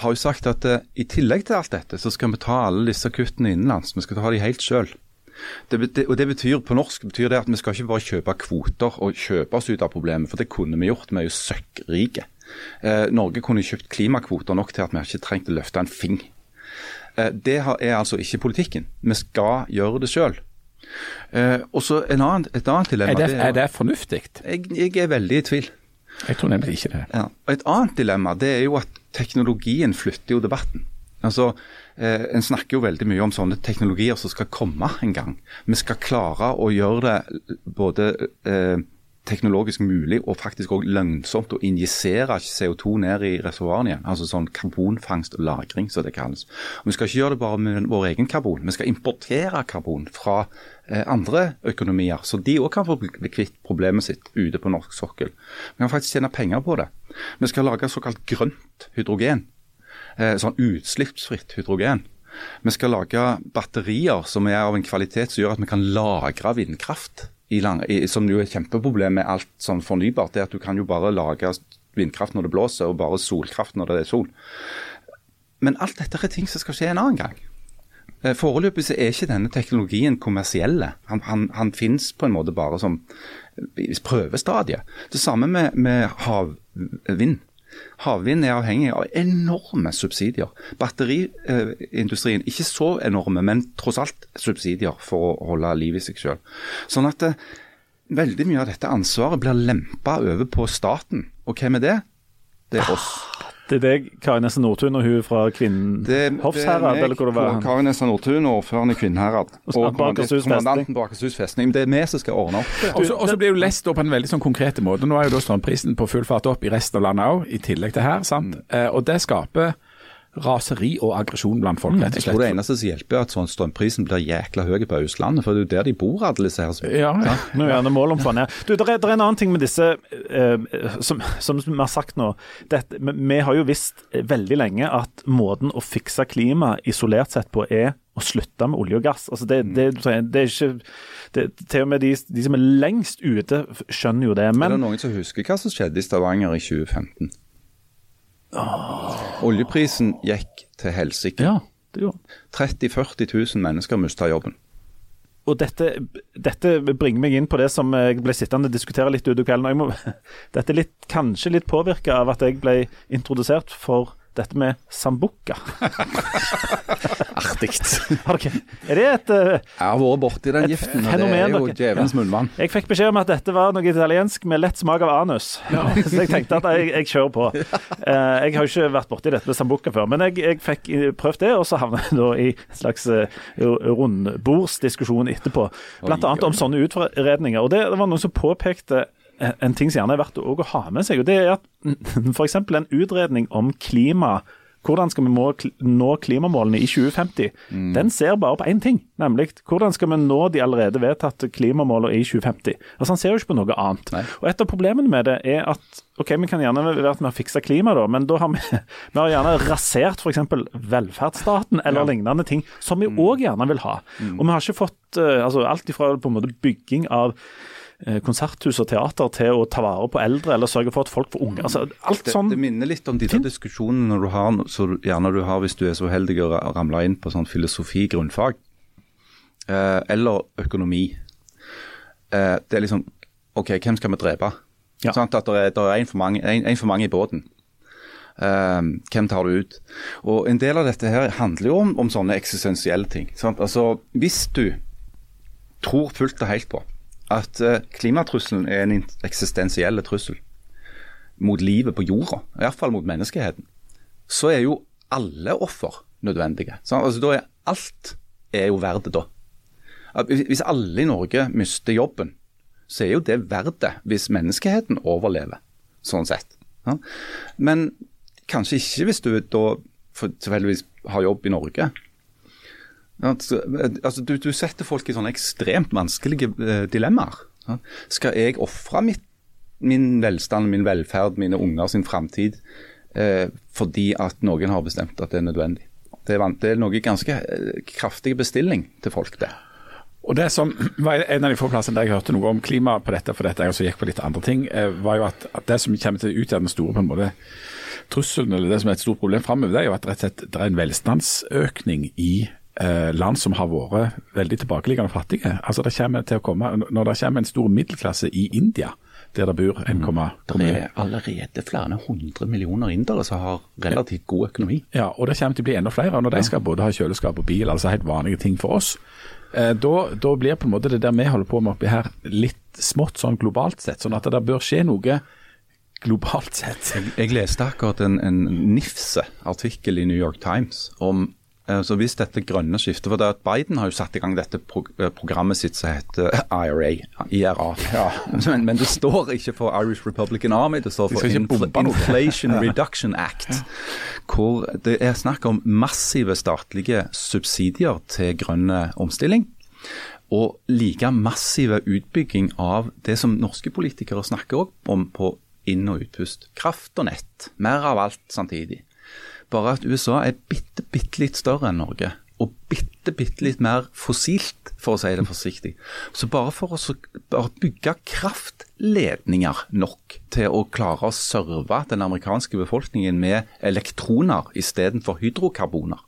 har jo sagt at uh, i tillegg til alt dette, så skal vi ta alle disse kuttene innenlands. Vi skal ta de helt sjøl. Det, det, og det betyr På norsk betyr det at vi skal ikke bare kjøpe kvoter og kjøpe oss ut av problemet, for det kunne vi gjort. Vi er jo søkkrike. Eh, Norge kunne kjøpt klimakvoter nok til at vi ikke trengte løfte en fing. Eh, det er altså ikke politikken. Vi skal gjøre det sjøl. Eh, og så et annet dilemma. Er det, er det fornuftig? Jeg, jeg, er veldig i tvil. Jeg tror nemlig ikke det. Ja. Et annet dilemma det er jo at teknologien flytter jo debatten. Altså, eh, En snakker jo veldig mye om sånne teknologier som skal komme en gang. Vi skal klare å gjøre det både eh, teknologisk mulig og faktisk også lønnsomt å injisere CO2 ned i reservoarene igjen. Altså sånn karbonfangst og -lagring, som det kalles. Og vi skal ikke gjøre det bare med vår egen karbon, vi skal importere karbon fra eh, andre økonomier, så de òg kan få bli kvitt problemet sitt ute på norsk sokkel. Vi kan faktisk tjene penger på det. Vi skal lage såkalt grønt hydrogen. Eh, sånn utslippsfritt hydrogen. Vi skal lage batterier som er av en kvalitet som gjør at vi kan lagre vindkraft lang, i, som jo er et kjempeproblem med alt sånn fornybart, er at du kan jo bare lage vindkraft når det blåser, og bare solkraft når det er sol. Men alt dette er ting som skal skje en annen gang. Eh, foreløpig så er ikke denne teknologien kommersielle. Han, han, han finnes på en måte bare som prøvestadie. Det samme med, med havvind. Havvind er avhengig av enorme subsidier. Batteriindustrien ikke så enorme, men tross alt subsidier for å holde liv i seg sjøl. Sånn at eh, veldig mye av dette ansvaret blir lempa over på staten. Og hvem er det? Det er oss. Det er deg, Kari Nesse Nordtun og hun fra Kvinnhofsherad? Det, det er meg, Kari Nesse Nordtun, ordføreren i Kvinnherad. Og kommandanten på Akershus festning. Det er vi som skal ordne opp. Og så blir det lest opp på en veldig sånn konkret måte. Nå er jo da strømprisen på full fart opp i resten av landet òg, i tillegg til her. sant? Mm. Eh, og det skaper raseri og aggresjon blant folk. rett og slett. Jeg tror det eneste som hjelper er at sånn strømprisen blir jækla høy på Østlandet, for det er jo der de bor alle disse her. Ja, ja. Nå er det mål om sånn, ja. Du, det er, er, en annen ting med disse eh, som, som, vi har sagt nå. Det, vi har jo visst veldig lenge at måten å fikse klima isolert sett på er å slutte med olje og gass. Altså det, det, det, er ikke det, Til og med de, de, som er lengst ute, skjønner jo det. Men, er det noen som husker hva som skjedde i Stavanger i 2015? Oljeprisen gikk til helsike. Ja, det gjorde 30 000-40 000 mennesker mista jobben. Og dette, dette, bringer meg inn på det som jeg ble sittende og diskutere litt utover kvelden. Må, dette er litt, kanskje litt påvirka av at jeg ble introdusert for dette med sambuca. Artig. Er det et uh, Jeg har vært borti den giften, og det er jo djevelens munnvann. Jeg fikk beskjed om at dette var noe italiensk med lett smak av anus. Ja. Så jeg tenkte at jeg, jeg kjører på. Uh, jeg har jo ikke vært borti dette med sambuca før, men jeg, jeg fikk prøvd det, og så havna jeg da i en slags uh, rundbordsdiskusjon etterpå. Blant annet om sånne utredninger. Og det, det var noen som påpekte en ting som gjerne er verdt å ha med seg, og det er at f.eks. en utredning om klima hvordan skal vi nå klimamålene i 2050? Mm. Den ser bare på én ting, nemlig hvordan skal vi nå de allerede vedtatte klimamålene i 2050? Altså Han ser jo ikke på noe annet. Nei. Og Et av problemene med det er at ok, vi kan gjerne være at vi har fiksa klima, da, men da har vi, vi har gjerne rasert f.eks. velferdsstaten eller ja. lignende ting, som vi òg mm. gjerne vil ha. Mm. Og vi har ikke fått uh, altså alt ifra på en måte bygging av Eh, konserthus og teater til å ta vare på eldre eller sørge for at folk får unger. Altså, alt det, sånn det minner litt om de der diskusjonene du har, så gjerne du har hvis du er så uheldig å ramle inn på sånn filosofi, grunnfag, eh, eller økonomi. Eh, det er liksom OK, hvem skal vi drepe? Ja. Sånn, at det er, det en, for for mange, i båten. Uh, hvem tar du ut? Og En del av dette her handler jo om, om sånne eksistensielle ting. Sant? Altså, Hvis du tror fullt og helt på at eh, klimatrusselen er en eksistensiell trussel. mot livet på jorda, i hvert fall mot menneskeheten, så er jo alle offer nødvendige. Så, altså, da er alt er jo verdt da. Hvis alle i Norge mister jobben, så er jo det verdt det hvis menneskeheten overlever, sånn sett. Men kanskje ikke hvis du da tilfeldigvis har jobb i Norge. Altså, du, du, setter folk i sånne ekstremt vanskelige eh, dilemmaer. Skal jeg ofre min velstand, min velferd, mine unger sin framtid eh, fordi at noen har bestemt at det er nødvendig? Det er, det er noe ganske eh, kraftig bestilling til folk, det. Og Det som var en av de få plassene der jeg hørte noe om klima på dette, for dette jeg også gikk på litt andre ting, eh, var jo at, at det som kommer til å utgjøre den store på en måte trusselen, eller det som er et stort problem framover, det er jo at rett og slett det er en velstandsøkning i eh, land som har vært veldig tilbakeliggende fattige. Altså det kommer til å komme, Når det kommer en stor middelklasse i India, der det bor 1,2 mm. Det er allerede flere hundre millioner indere som har relativt god økonomi. Ja, og det kommer til å bli enda flere. Når de skal både ha kjøleskap og bil, altså helt vanlige ting for oss, eh, da, da, blir på en måte det der vi holder på med oppi her litt smått sånn globalt sett. Sånn at det bør skje noe globalt sett. Jeg, jeg leste akkurat en, en nifse-artikkel i New York Times om så hvis dette grønne skiftet For det er at Biden har jo satt i gang dette eh, programmet sitt som heter IRA. IRA. Ja. Men, men, det står ikke for Irish Republican Army, det står for Infl Inflation Reduction Act. Hvor det er snakk om massive statlige subsidier til grønn omstilling. Og like massive utbygging av det som norske politikere snakker om på inn- og utpust. Kraft og nett. Mer av alt samtidig. Bare at USA er bitte, bitte litt større enn Norge. Og bitte, bitte litt mer fossilt, for å si det forsiktig. Så bare for å bygge kraftledninger nok til å klare å serve den amerikanske befolkningen med elektroner istedenfor hydrokarboner,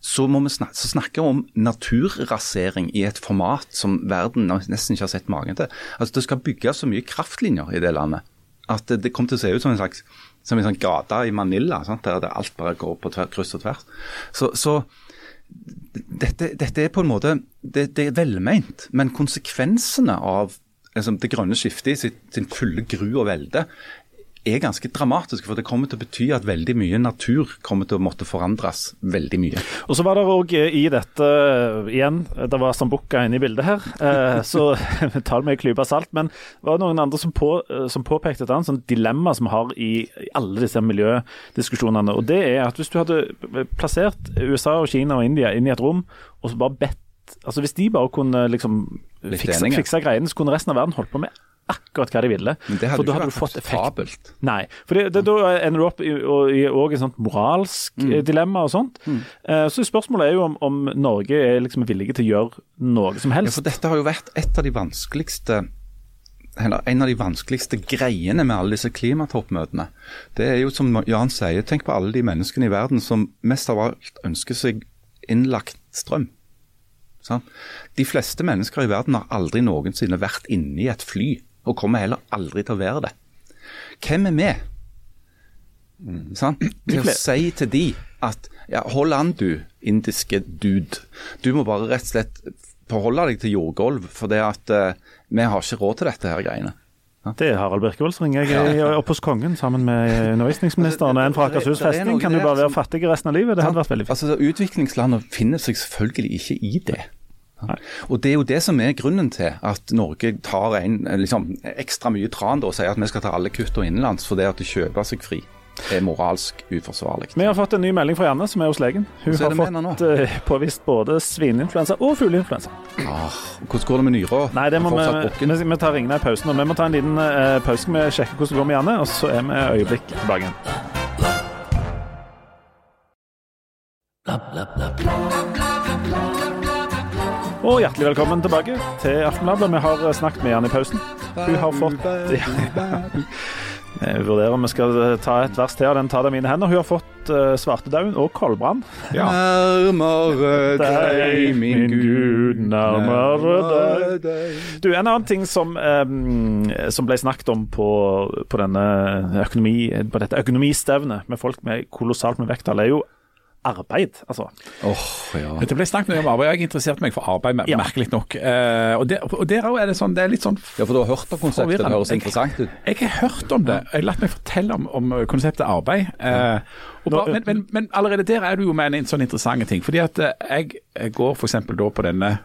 så vi snakke, så snakke om naturrasering i et format som verden nesten ikke har sett magen til. Altså Det skal bygges så mye kraftlinjer i det landet at det, det kommer til å se ut som en slags som en sånn gate i Manila, sant? der alt bare går på kryss og tvers. Så, så dette, dette, er på en måte det, det er velment, men konsekvensene av liksom, det grønne skiftet i sin fulle gru og velde er ganske dramatisk, for det kommer til å bety at veldig mye natur kommer til å måtte forandres veldig mye. Og Så var det òg eh, i dette, eh, igjen, det var Sambuca inne i bildet her, eh, så ta det med en klype salt. Men det var noen andre som, på, som påpekte et annet sånn dilemma som vi har i, i alle disse miljødiskusjonene. og det er at Hvis du hadde plassert USA, og Kina og India inn i et rom, og så bare bedt altså Hvis de bare kunne liksom fikse, fikse greiene, så kunne resten av verden holdt på med akkurat hva de ville. Men det hadde for da hadde du fått fabelt. Nei, for det, det, da ender du opp i, i, i et sånt moralsk mm. Eh, dilemma og sånt. Mm. Uh, så spørsmålet er jo om, om Norge er liksom villige til å gjøre noe som helst. Ja, for dette har jo vært et av de vanskeligste eller en av de vanskeligste greiene med alle disse klimatoppmøtene. Det er jo som Jan sier, tenk på alle de menneskene i verden som mest av alt ønsker seg innlagt strøm. Sånn? De fleste mennesker i verden har aldri noensinne vært inne i et fly og kommer heller aldri til å være det. Hvem er vi? Mm. Til å si til de at ja, hold an du, indiske dude. Du må bare rett og slett forholde deg til jordgulv, for det at uh, vi har ikke råd til dette her greiene. Det er Harald Birkevold som ringer. Jeg er oppe hos kongen sammen med undervisningsministeren og en fra Akershus festning. Kan du bare være fattig resten av livet? Det hadde vært veldig fint. Altså, Utviklingslandet finner seg selvfølgelig ikke i det. Og Det er jo det som er grunnen til at Norge tar en, liksom, ekstra mye tran og sier at vi skal ta alle kuttene innenlands for det at det kjøper seg fri er moralsk uforsvarlig. Vi har fått en ny melding fra Janne, som er hos legen. Hun har fått uh, påvist både svineinfluensa og fugleinfluensa. Ah, hvordan går det med nyra? Nei, det må vi, vi, vi tar ringene i pausen. og Vi må ta en liten uh, pause med å sjekke hvordan det går med Janne, og så er vi et øyeblikk tilbake igjen. Bla, bla, bla, bla. Og hjertelig velkommen tilbake til Aftenbladet. Vi har snakket med Jan i pausen. Hun har fått. Jeg vurderer om vi skal ta et vers til av den 'Ta det mine hender'. Hun har fått uh, svartedauden og koldbrann. Ja. Nærmere deg, min Gud, nærmere deg Du, En annen ting som, um, som ble snakket om på, på, økonomi, på dette økonomistevnet med folk med kolossalt med vekttall, er jo arbeid, altså. Oh, ja. Det ble snakket mye om arbeid, jeg interesserte meg for arbeid, mer- Ja. merkelig nok. Uh, og, der, og der er det sånn, det er litt sånn ja, for du har hørt om konseptet, det høres interessant ut. Jeg har hørt om det. Jeg har latt meg fortelle om, om konseptet arbeid. Uh, og bare, men, men, men allerede der er du jo med en sånn interessante ting. Fordi at eh, jeg, jeg går f.eks. da på denne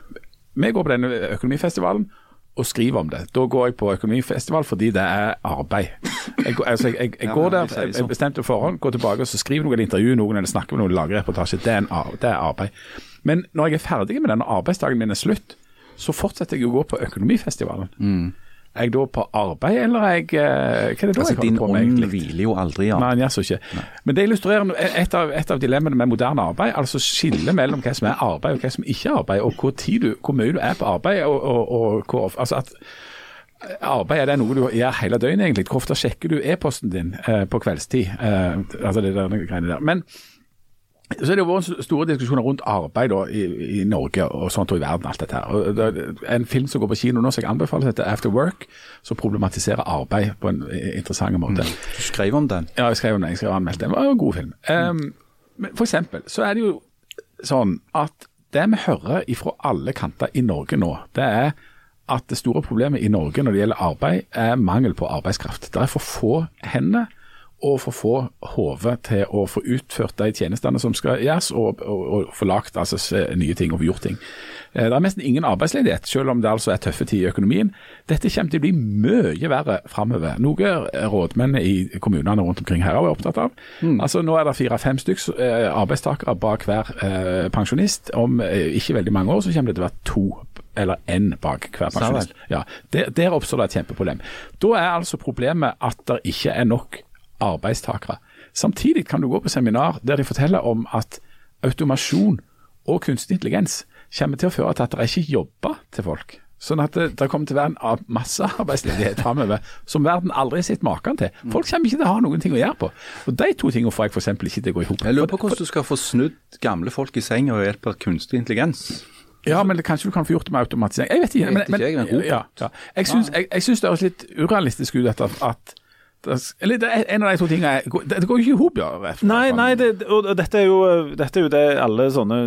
Vi går på denne økonomifestivalen og skriver om det. Da går jeg på økonomifestival fordi det er arbeid. Jeg, går- altså, jeg, jeg, jeg går der, jeg sånn. bestemte forhånd, går tilbake og så skriver noe eller intervjuer noen eller snakker med noen, lager reportasje. Det er, en, det er arbeid. Men når jeg er ferdig med denne arbeidsdagen min er slutt, så fortsetter jeg å gå på økonomifestivalen. Er jeg da på arbeid, eller er jeg eh, Hva er det da Altså, jeg din holder på med? ånd egentlig? hviler jo aldri, ja. Nei, jaså ikke. ikke. Men det illustrerer et av, et av dilemmaene med moderne arbeid, altså skillet mellom hva som er arbeid og hva som ikke er arbeid, og hvor, tid du, hvor mye du er på arbeid. og, og, og hvor, altså at Arbeid er det noe du gjør hele døgnet, egentlig. Hvor ofte sjekker du e-posten din eh, på kveldstid? Eh, altså det der greiene der. Men så er det jo vært store diskusjoner rundt arbeid da, i, i Norge og sånt og i verden. alt dette her. Det En film som går på kino nå, som jeg anbefaler, heter After Work, som problematiserer arbeid på en interessant måte. Du skrev om den. Ja, jeg skrev om den, jeg skrev anmeldt den. Det var en god film. Um, men for eksempel så er det jo sånn at det vi hører fra alle kanter i Norge nå, det er at det store problemet i Norge når det gjelder arbeid, er mangel på arbeidskraft. Det er for få hender og få få hoder til å få utført de tjenestene som skal gjøres, og, og, og få lagt altså, nye ting og få gjort ting. Eh, Det er nesten ingen arbeidsledighet, selv om det altså er tøffe tider i økonomien. Dette kommer til å bli mye verre framover. Noe rådmennene i kommunene rundt omkring her er opptatt av. Altså Nå er det fire-fem stykker eh, arbeidstakere bak hver eh, pensjonist. Om eh, ikke veldig mange år så kommer det til å være to eller én bak hver pensjonist. Ja, der, der oppstår det et kjempeproblem. Da er altså problemet at det ikke er nok arbeidstakere. Samtidig kan du gå på seminar der de forteller om at automasjon og kunstig intelligens kommer til å føre til at det ikke jobber til folk. Sånn at det, det kommer til å være en massearbeidsledighet framover som verden aldri har sett maken til. Folk kommer ikke til å ha noen ting å gjøre på. Og De to tingene får jeg f.eks. ikke til å gå i hop. Jeg lurer på hvordan du skal få snudd gamle folk i senga ved hjelp av kunstig intelligens. Ja, men det, kanskje du kan få gjort det med automatisering. Jeg vet ikke. Vet ikke, jeg ja, ja. Jeg syns, det høres litt urealistisk ut at, at eller det er en av de to tingene Det, går jo ikke i hop, ja. rett- Nei, nei det, og dette er, jo, dette er jo det alle sånne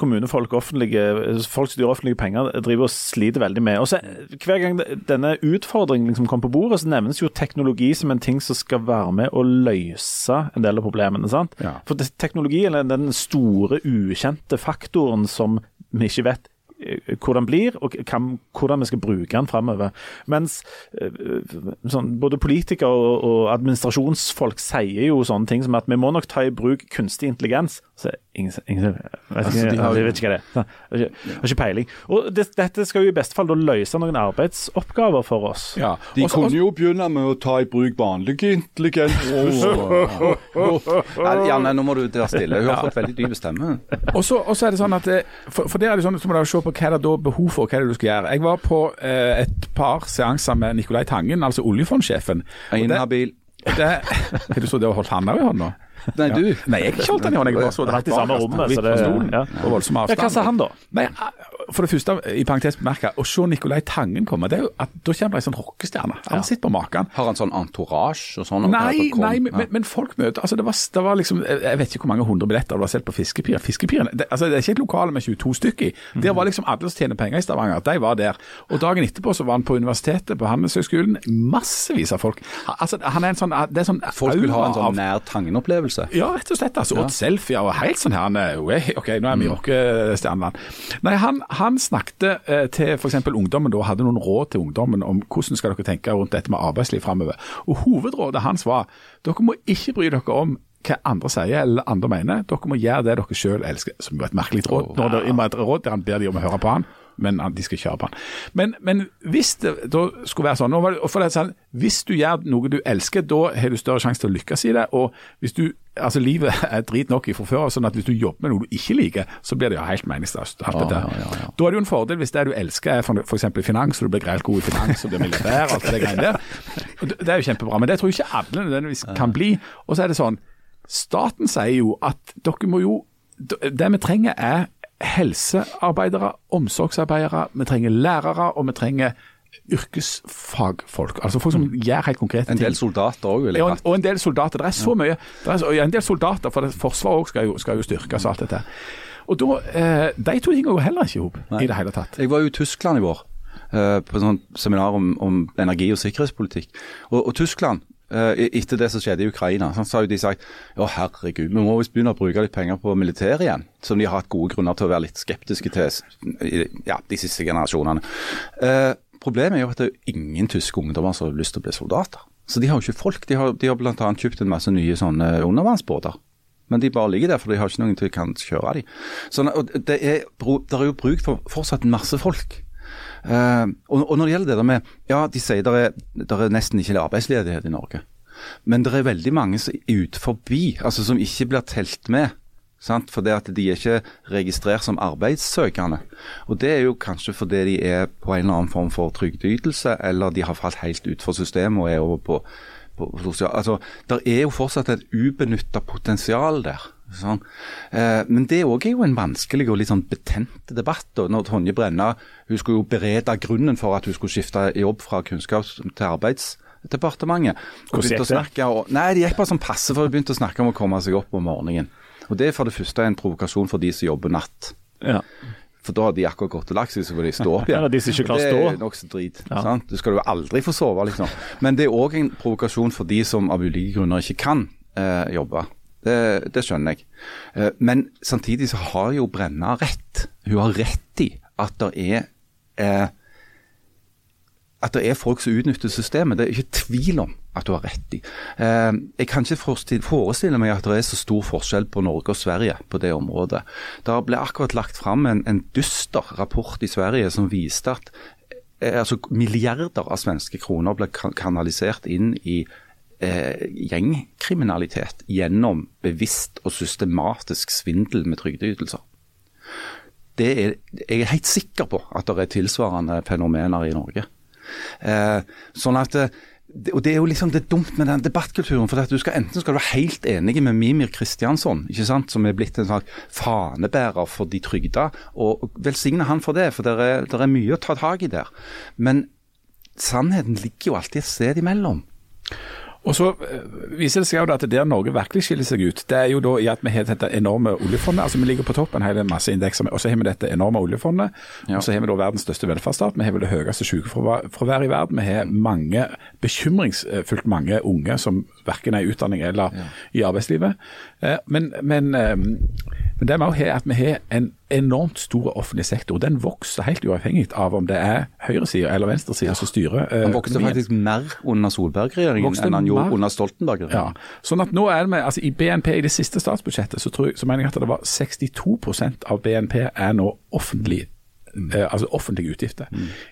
kommunefolk, offentlige, folk som styrer offentlige penger, driver og sliter veldig med. Og så Hver gang denne utfordringen liksom kommer på bordet, så nevnes jo teknologi som en ting som skal være med å løse en del av problemene. sant? Ja. For teknologi er den store, ukjente faktoren som vi ikke vet eh, hvordan blir, og hvem, hvordan vi skal bruke den framover. Mens eh, sånn, både politikere og, og administrasjonsfolk sier jo sånne ting som at vi må nok ta i bruk kunstig intelligens. Så ingen, ingen vet, ikke, Altså, de har jeg vet ikke hva det er. Har ikke, har ikke peiling. Og det, dette skal jo i beste fall da løse noen arbeidsoppgaver for oss. Ja. De Også- kunne jo begynne med å ta i bruk vanlig intelligens. Oh, oh, oh, Janne, nå må du være stille. Hun har fått veldig dyp stemme. Og så er det sånn at for, for der er det sånn, at så må du se på hva det er da behov for, hva er det du skal gjøre. Jeg var på eh, et par seanser med Nicolai Tangen, altså oljefondsjefen. Det- Inhabil. det, Har du så det og holdt handa i hånda? Nei, du. Nei, jeg har ikke holdt den i hånden, Jeg bare så det Rett i samme rommet, så det- ja. Og voldsom Ja, hva sa han da? Nei, For det første, i parentes bemerka, å se Nicolai Tangen komme, det er jo at da kommer det en sånn rockestjerne. Han sitter på maken. Har han sånn entourage og sånn? Nei, nei, men, Ja. men, folk møter altså det var, det var liksom, Jeg vet ikke hvor mange hundre billetter det var selv på Fiskepiren. Fiskepirene, det, altså det er ikke et lokale med 22 stykker i. Der var liksom alle som tjener penger i Stavanger. De var der. Og dagen etterpå så var han på universitetet, på Handelshøyskolen. Massevis av folk. Altså, han er en sånn, det er sånn Folk vil ha en sånn nær Tangen-opplevelse. Ja, rett og slett. altså, Og selfie og helt sånn her. er, "Oi, OK, nå er Mm. vi rockestjerneland. Nei, han, han snakket eh, til f.eks. ungdommen da, hadde noen råd til ungdommen om hvordan skal dere tenke rundt dette med arbeidsliv framover. Og hovedrådet hans var dere må ikke bry dere om hva andre sier eller andre mener. Dere må gjøre det dere selv elsker. Som er et merkelig råd. Når det er et råd der han ber de om å høre på han. Men de skal ikke høre på den. Men, men hvis det skulle være sånn, det- sånn, hvis du gjør noe du elsker, da har du større sjanse til å lykkes i det. Og hvis du, altså livet er drit nok fra før, sånn at hvis du jobber med noe du ikke liker, så blir det jo helt meningsløst. alt dette. ja, ja, ja. Da er det jo en fordel hvis det du elsker er f.eks. finans, og du blir greit god i finans og blir militær og alt det greiene der. Det det er jo kjempebra, men det tror jeg ikke alle nødvendigvis kan bli. Og så er det sånn, staten sier jo at dere må jo Det vi trenger er helsearbeidere, omsorgsarbeidere, vi trenger lærere, og vi trenger yrkesfagfolk. Altså folk som gjør helt konkrete En ting. del soldater òg, vil jeg kalle og en del soldater. Det er så mye. Det er så, ja, en del soldater, for Forsvaret også skal skal jo styrkes og alt dette. Og da, eh, De to tingene går heller ikke i hop i det hele tatt. Jeg var jo i Tyskland i vår, eh, på et seminar om, om energi- og sikkerhetspolitikk. Og, og Tyskland, etter det som skjedde i Ukraina, så har de sagt å herregud, vi må visst begynne å bruke litt penger på militæret igjen. Som de har hatt gode grunner til å være litt skeptiske til ja, de siste generasjonene. Eh, problemet er jo at det er ingen tyske ungdommer som har lyst til å bli soldater. Så de har jo ikke folk. De har, de har bl.a. kjøpt en masse nye sånne undervannsbåter. Men de bare ligger der, for de har ikke noen til kan kjøre dem. Sånn, det, er, det er jo bruk for fortsatt masse folk. Eh, og, og når det gjelder det der med Ja, de sier det er, der er nesten ikke arbeidsledighet i Norge. Men det er veldig mange som er ute forbi, altså som ikke blir telt med. Sant? det at de er ikke registrert som arbeidssøkende. Og Det er jo kanskje fordi de er på en eller annen form for trygdeytelse, eller de har falt helt utfor systemet og er over på, på sosial... Altså, Det er jo fortsatt et ubenytta potensial der. Sånn. Eh, men det òg er jo en vanskelig og litt sånn betent debatt. Og når Tonje Brenna hun skulle jo berede grunnen for at hun skulle skifte jobb fra kunnskaps- til arbeidsdepartementet. Og Hvordan begynte å gikk det? snakke, og, nei, det gikk bare sånn passe, for hun begynte å snakke om å komme seg opp om morgenen. Og Det er for det første en provokasjon for de som jobber natt. Ja. For da har de akkurat gått og lagt seg, så får de stå opp igjen. Eller de som ikke klarer å Det stå. er nokså drit. Ja. Sant? Du skal jo aldri få sove, liksom. Men det er òg en provokasjon for de som av ulike grunner ikke kan eh, jobbe. Det, det skjønner jeg. Eh, men samtidig så har jo Brenna rett. Hun har rett i at det er eh, at det er folk som utnytter systemet. Det er ikke tvil om at du har rett i. Eh, jeg kan ikke forestille, meg at det er så stor forskjell på Norge og Sverige på det området. Det ble akkurat lagt fram en, en dyster rapport i Sverige som viste at eh, altså, milliarder av svenske kroner ble kanalisert inn i eh, gjengkriminalitet gjennom bevisst og systematisk svindel med trygdeytelser. Det er, jeg er helt sikker på at det er tilsvarende fenomener i Norge. Eh, sånn at eh, og Det er jo liksom det er dumt med den debattkulturen. for at du skal Enten skal du være helt enig med Mimir Kristiansson, ikke sant, som er blitt en slags fanebærer for de trygda, og velsigne han for det, for det er, det er mye å ta tak i der. Men sannheten ligger jo alltid et sted imellom. Og så eh, viser det seg jo at at der Norge virkelig skiller seg ut, det er jo da i at vi har dette enorme oljefondet. altså Vi ligger på toppen hele masse indekser, og så har vi dette enorme oljefondet. Ja. Og så har vi da verdens største velferdsstat. Vi har vel det høyeste sykefraværet i verden. Vi har mange, bekymringsfullt mange unge som verken er i utdanning eller i arbeidslivet. Eh, Men, men, eh, men det vi har, at vi har en enormt stor offentlig sektor. Den vokser helt uavhengig av om det er høyresida eller venstresida som styrer. eh, Han vokste faktisk mer under Solberg-regjeringen enn han gjorde under Stoltenberg-regjeringen. sånn at nå er det med, altså I BNP i det siste statsbudsjettet så, tror så mener jeg at det var 62% av BNP er nå offentlig, eh, altså offentlige utgifter.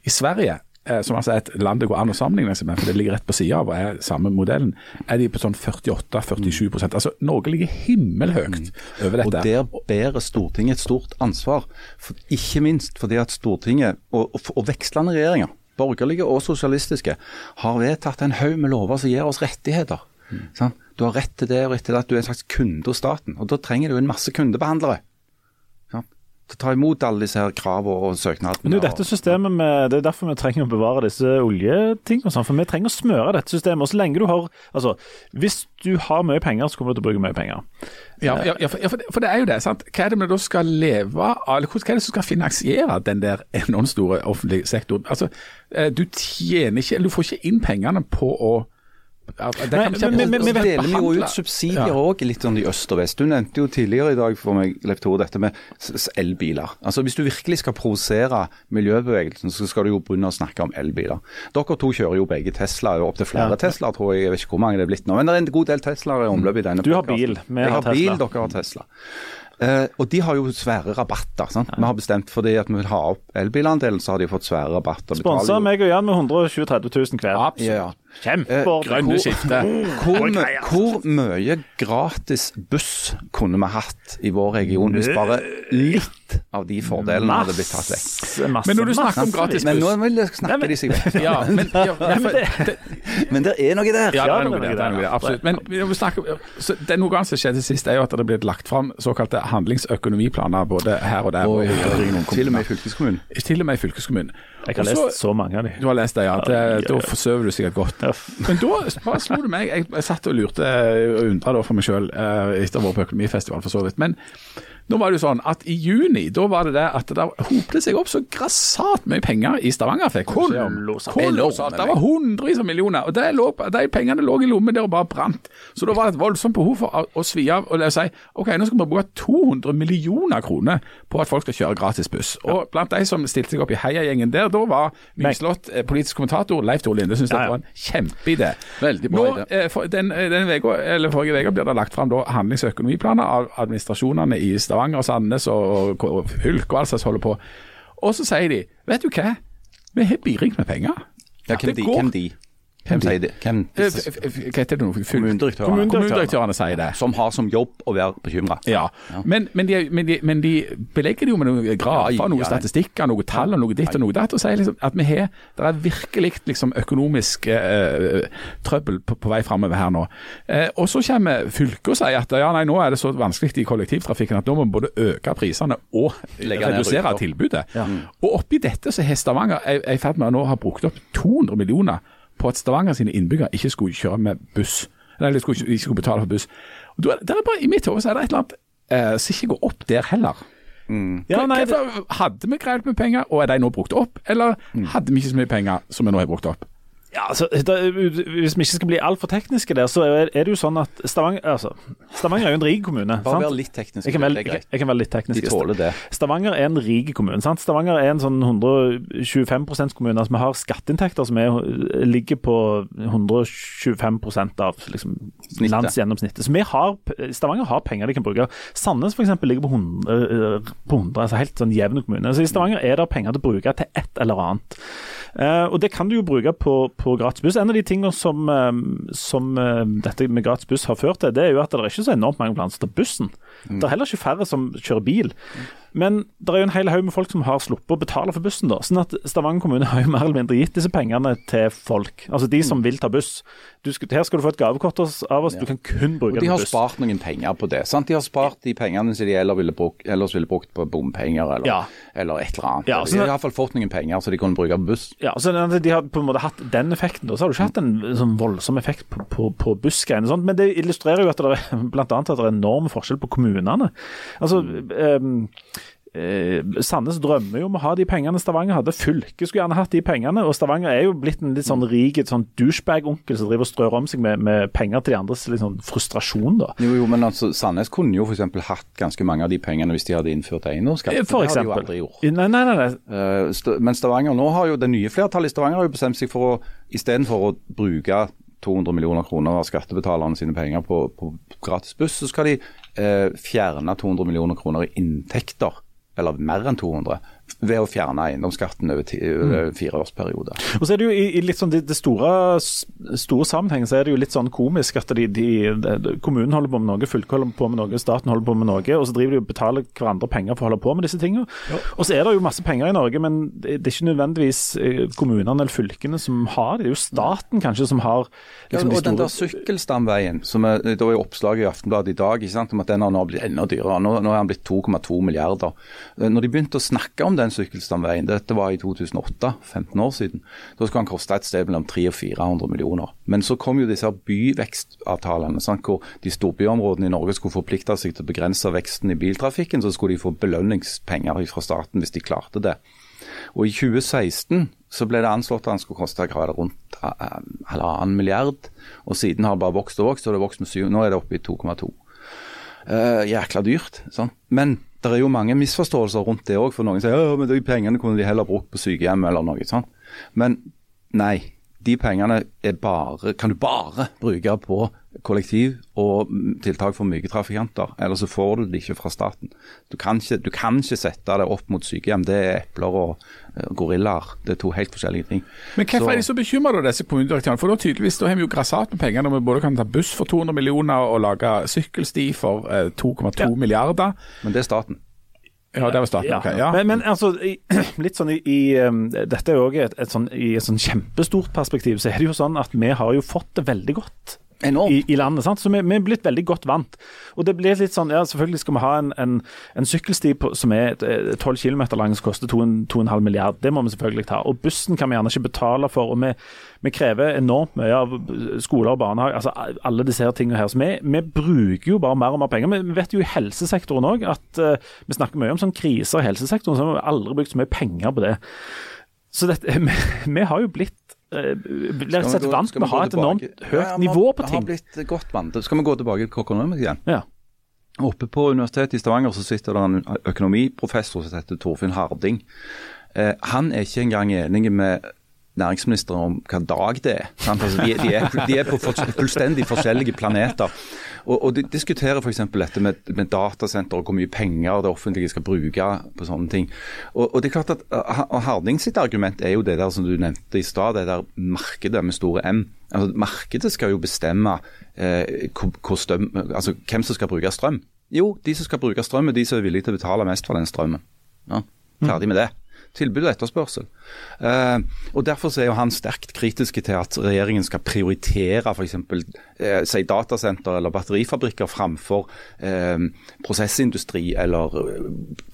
I Sverige, eh, som altså er et land det går an å sammenligne seg med, for det ligger rett på sida av og er samme modellen, er de på sånn 48-47% Altså Norge ligger himmelhøyt over dette. Og der bærer Stortinget et stort ansvar. For, ikke minst fordi at Stortinget og, og, og vekslende regjeringer, borgerlige og sosialistiske, har vedtatt en haug med lover som gir oss rettigheter. Sant? Du har rett til det og rett til det at du er en slags kunde hos staten. Og da trenger du en masse kundebehandlere. Til å ta imot alle disse her kravene og søknadene. Men det dette systemet med, det er derfor vi trenger å bevare disse oljetingene. sånn, For vi trenger å smøre dette systemet. Og så lenge du har Altså, hvis du har mye penger, så kommer du til å bruke mye penger. Ja, ja, ja, for, ja for, det, for det er jo det. sant? Hva er det vi da skal leve av? Eller hva er det som skal finansiere den der enormt store offentlige sektoren? Altså, eh, Du tjener ikke, eller du får ikke inn pengene på å vi ikke- men- men- Så men- deler jo ut subsidier Ja. litt sånn i øst og vest. Du nevnte jo tidligere i dag for meg, Leif Tore, dette med elbiler. Altså Hvis du virkelig skal provosere miljøbevegelsen, så skal du jo begynne å snakke om elbiler. Dere to kjører jo begge Tesla, opptil flere Ja. Tesla, tror jeg. Jeg vet ikke hvor mange det er blitt nå. Men det er en god del Teslaer i omløp i denne Du har podcasten. bil, vi har har bil, dere har Tesla. Uh, og de har jo svære rabatter. sant? Vi har bestemt fordi at vi vil ha opp elbilandelen, så har de fått svære rabatter. Sponsa meg og Jan med 120 000 hver. Absolutt. Ja. Kjempeordning. Grønne skifte. Hvor, nei, altså. hvor mye gratis buss kunne vi hatt i vår region hvis bare litt av de fordelene hadde blitt tatt vekk? Men når du snakker om gratis gratis Men nå vil jeg Nei, snakke men- de seg vekk. Ja, men, ja, men, det, Men det er noe der. ja, det er noe der. Det er noe der, absolutt. Men vi snakker, så det noe annet som skjedde sist, er jo at det ble lagt fram såkalte handlingsøkonomiplaner både her og der. Og, og til og med i fylkeskommunen. Til og med i fylkeskommunen. Jeg har Også, lest så mange av dem. Du har lest det, ja. Det, Ja, ja, ja. Da forsøver du sikkert godt. Men da bare slo det meg. Jeg, jeg satt og lurte og undra for meg sjøl etter å ha vært på økonomifestival, for så vidt. Men nå var det jo sånn at i juni da var det det at det hopet seg opp så grassat mye penger i Stavanger. fikk. Kolossalt. Det var hundrevis av millioner. Og lå, de pengene lå i lommen der og bare brant. Så da var det et voldsomt behov for å, å svi av og si ok, nå skal vi bruke 200 millioner kroner på at folk skal kjøre gratis buss. Og blant de som stilte seg opp i heiagjengen der, da var nyslått eh, politisk kommentator Leif Tore Linde. Syns Ja, ja. det var en kjempeidé. Veldig bra Nå, idé. eh, den, eh, den veka, eller Forrige uke blir det lagt fram handlings- og økonomiplaner av administrasjonene i Stavanger, Sandnes og, og, og fylke og alt som holder på. Og så sier de vet du hva, vi har biring med penger. Ja, hvem de? går- Hvem de? Hvem sier det? Hvem Eh, Hva heter det nå? Kommunedirektørene. Kommunedirektørene sier det. som har som jobb å være bekymra? Ja, Men, men, de, men, de, men de belegger det jo med noen grafer, Ja, ja, noen ja. statistikker, noen tall og noe ditt og noe datt. Og sier liksom at vi har Det er virkelig liksom økonomisk eh, trøbbel på, på vei framover her nå. Eh, og så kommer fylket og sier at ja, nei, nå er det så vanskelig i kollektivtrafikken at nå må vi både øke prisene og redusere tilbudet. tilbudet. Og oppi dette så har Stavanger er er i ferd med å nå ha brukt opp 200 millioner på at Stavanger sine innbyggere ikke skulle kjøre med buss. Eller skulle, ikke skulle betale for buss. Og er- er bare, I mitt hode er det et eller annet eh, som ikke går opp der heller. Ja, nei, Hvorfor hadde vi greid med penger, og er de nå brukt opp? Eller hadde vi ikke så mye penger som vi nå har brukt opp? Ja, altså, da, hvis vi ikke skal bli altfor tekniske der, så er, er det jo sånn at Stavanger, altså, Stavanger er jo en rik kommune. Bare sant? vær litt teknisk. Jeg kan, vel, det greit. jeg kan være litt teknisk. De tåler det. Stavanger er en rik kommune. sant? Stavanger er en sånn 125 %-kommune. Altså, vi har skatteinntekter som er, ligger på 125% av liksom, Snittet. landsgjennomsnittet. Så vi har, Stavanger har penger de kan bruke. Sandnes eksempel, ligger på 100, eh, på 100 altså helt sånn jevn kommune. Så I Stavanger er det penger til å bruke til et eller annet. Eh, og Det kan du jo bruke på, på gratis buss. En av de tingene som, eh, som eh, dette med gratis buss har ført til, det er jo at det er ikke så enormt mange plasser til bussen. Det er heller ikke færre som kjører bil. Men det er jo en hel haug med folk som har sluppet å betale for bussen. da, sånn at Stavanger kommune har jo mer eller mindre gitt disse pengene til folk. Altså de som vil ta buss. Du skal, her skal du få et gavekort av oss, du kan kun bruke Og det de har buss. spart noen penger på det. sant? De har spart de pengene som de ellers ville brukt, ellers ville brukt på bompenger eller, Ja. eller et eller annet. Ja, de så har det- iallfall fått noen penger så de kunne bruke på buss. Ja, så den- De har på en måte hatt den effekten. da, Så har du ikke hatt en sånn voldsom effekt på, på, på bussgreiene. sånt, Men det illustrerer jo at det er blant annet at det er enorm forskjell på kommunene. Altså, ehm, eh, Sandnes drømmer jo om å ha de pengene Stavanger hadde. Fylket skulle gjerne hatt de pengene. Og Stavanger er jo blitt en litt sånn rik sånn douchebag-onkel som driver og strør om seg med, med penger til de andres sånn frustrasjon. da. Jo, jo, men altså, Sandnes kunne jo f.eks. hatt ganske mange av de pengene hvis de hadde innført eiendomsskatt. For det har de jo aldri gjort. Nei, nei, nei. nei. Eh, St- Men Stavanger nå har jo det nye flertallet i Stavanger har jo bestemt seg for å istedenfor å bruke 200 millioner kroner av skattebetalerne sine penger på, på gratis buss, så skal de eh, fjerne 200 millioner kroner i inntekter, eller mer enn 200, ved å fjerne eiendomsskatten over, ti, over en fireårsperiode. Og så er det jo i, i litt sånn det, det store, store sammenhengen så er det jo litt sånn komisk at de, de, de, kommunen holder på med noe, fylket holder på med noe, staten holder på med noe, og så driver de og betaler hverandre penger for å holde på med disse tingene. Og så er det jo masse penger i Norge, men det, det er ikke nødvendigvis eh, kommunene eller fylkene som har det. Det er jo staten kanskje som har liksom, ja, de og den der sykkelstamveien, som er, det er oppslaget i Aftenbladet i dag, ikke sant, om at den har nå blitt enda dyrere. Nå, nå er den blitt 2,2 milliarder. Eh, Når de begynte å snakke om den sykkelstamveien, dette var i 2008, 15 år siden, da skulle han koste et sted mellom 300 og 400 millioner. Men så kom jo disse byvekstavtalene, sant, hvor de storbyområdene i Norge skulle forplikte seg til å begrense veksten i biltrafikken, så skulle de få belønningspenger fra staten hvis de klarte det. Og i 2016 så ble det anslått at han skulle koste rundt eh, halvannen milliard. Og siden har det bare vokst og vokst, og det har vokst med syv. Nå er det oppe i 2,2. Uh, jækla dyrt. Sånn. Men det er jo mange misforståelser rundt det òg. For noen sier at de pengene kunne de heller brukt på sykehjem eller noe sånt. Men nei. De pengene bare, kan du bare bruke på kollektiv og tiltak for myke trafikanter. Ellers så får du det ikke fra staten. Du kan ikke, du kan ikke sette det opp mot sykehjem. Det er epler og eh, gorillaer. Det er to helt forskjellige ting. Men hvorfor Så- er de så bekymra, disse kommunedirektørene? For da tydeligvis, da har vi jo grassat med penger når vi både kan ta buss for 200 millioner og lage sykkelsti for eh, 2,2 Ja. milliarder. Men det er staten. Ja, det var starten. Ja. Okay, ja. Men, men altså, i, litt sånn i, i um, Dette er jo også et, et sånn, I et sånn kjempestort perspektiv så er det jo sånn at vi har jo fått det veldig godt i, i, landet. Sant? Så vi, vi, er blitt veldig godt vant. Og det blir litt sånn, ja Selvfølgelig skal vi ha en, en, en sykkelsti på, som er 12 km lang som koster 2,5 milliard. Det må vi selvfølgelig ta. Og bussen kan vi gjerne ikke betale for. og Vi, vi krever enormt mye av skoler og barnehager. altså Alle disse her tingene her. Så vi, vi, bruker jo bare mer og mer penger. Vi vet jo i helsesektoren òg at uh, vi snakker mye om sånn kriser i helsesektoren, så vi har aldri brukt så mye penger på det. Så dette, vi, vi har jo blitt rett og vant med å ha et enormt høyt ja, nivå på ting. Har blitt godt vant. Skal vi gå tilbake til Coconomics igjen? Ja. Oppe på Universitetet i Stavanger så sitter det en økonomiprofessor som heter Torfinn Harding. Eh, han er ikke engang enig med næringsministeren om hva dag det er. Altså, de, de, er, de, er, på fullstendig forskjellige planeter. Og, og De diskuterer f.eks. dette med, med datasenter og hvor mye penger det offentlige skal bruke på sånne ting. Og, og det er klart at Harding sitt argument er jo det der som du nevnte i stad, det der markedet med store M. Altså, markedet skal jo bestemme eh, hvor, hvor strøm, altså, hvem som skal bruke strøm. Jo, de som skal bruke strøm, er de som er villige til å betale mest for den strømmen. Ja, ferdig med det tilbud og etterspørsel. Eh, og Derfor er jo han sterkt kritiske til at regjeringen skal prioritere f.eks. Eh, si datasenter eller batterifabrikker framfor eh, prosessindustri eller eh,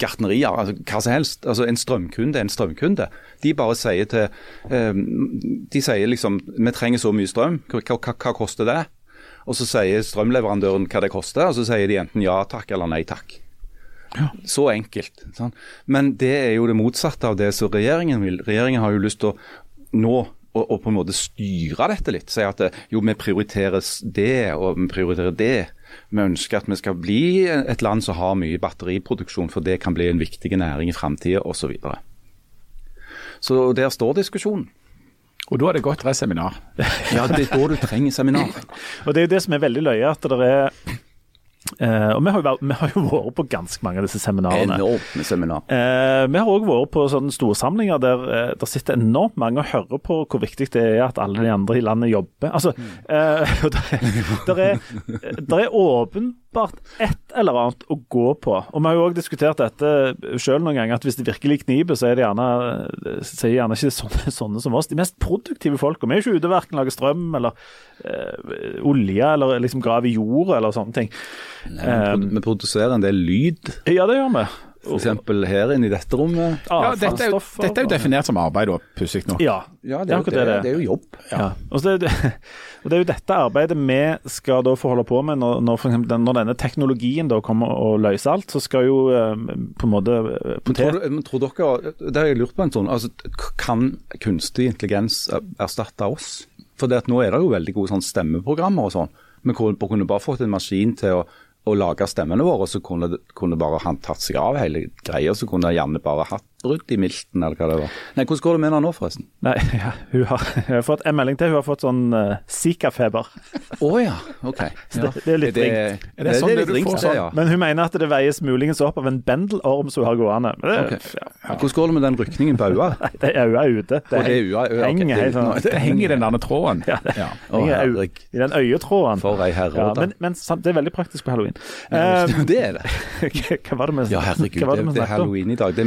gartnerier. altså Hva som helst. Altså En strømkunde er en strømkunde. De bare sier til De sier liksom vi trenger så mye strøm, hva, hva, hva koster det? Og så sier strømleverandøren hva det koster, og så sier de enten ja takk eller nei takk. Ja. Så enkelt. Sant? Men det er jo det motsatte av det som regjeringen vil. Regjeringen har jo lyst til å nå og, og, på en måte styre dette litt. Si at jo, vi prioriterer det og vi prioriterer det. Vi ønsker at vi skal bli et land som har mye batteriproduksjon, for det kan bli en viktig næring i framtida osv. Så, videre. så der står diskusjonen. Og da er det godt å ha seminar. ja, det er da du trenger seminar. og det er jo det som er veldig løye, at det er Uh, og vi har, jo, vi har, jo, vært på ganske mange av disse seminarene. Enormt med seminar. Uh, vi har òg vært på sånne storsamlinger der uh, der sitter enormt mange og hører på hvor viktig det er at alle de andre i landet jobber. Altså, uh, der, er, der er åpenbart et eller annet å gå på. Og Vi har jo òg diskutert dette sjøl noen ganger, at hvis det virkelig kniper, så er det gjerne, så er gjerne ikke sånne, sånne, som oss. De mest produktive folka. Vi er ikke ute verken lager strøm eller olje eller liksom grave i jorda eller sånne ting. Nei, vi, um, produserer en del lyd. Ja, det gjør vi. F.eks. her inne i dette rommet. Ja, dette, er jo, dette er jo definert som arbeid, pussig nok. Ja, ja det, er, det, det, det, er jo jobb. Ja. Og, det, og, det, er jo dette arbeidet vi skal da få holde på med når, når, eksempel, når denne teknologien da kommer og løser alt. Så skal jo um, på en måte uh, men tror, men tror dere, Det har jeg lurt på en sånn, altså, Kan kunstig intelligens erstatte oss? For nå er det jo veldig gode sånn stemmeprogrammer og sånn. Vi kunne bare fått en maskin til å å lage stemmene våre, så kunne, kunne bare han tatt seg av hele greia. Så kunne han gjerne bare hatt brudd i milten, eller hva det var. Nei, Hvordan går det med henne nå, forresten? Nei, ja, hun har, har fått en melding til. Hun har fått sånn uh, Zika-feber. Å oh, ja, ok. Så det, det, er litt ringt. Er det, sånn det, det ringt, sånn? ja. Men hun mener at det veies muligens opp av en bendelorm som hun har gående. Det, okay. ja. Hvordan går det med den rykningen på øyet? det er øyet ute. Det, det, øya, øya, henger helt sånn. Det henger i den der tråden. Ja, det henger i den øyetråden. For ei herre. Ja, men, men, det er veldig praktisk på halloween. Det er det. hva var det vi Ja, herregud, det, er halloween i dag. Det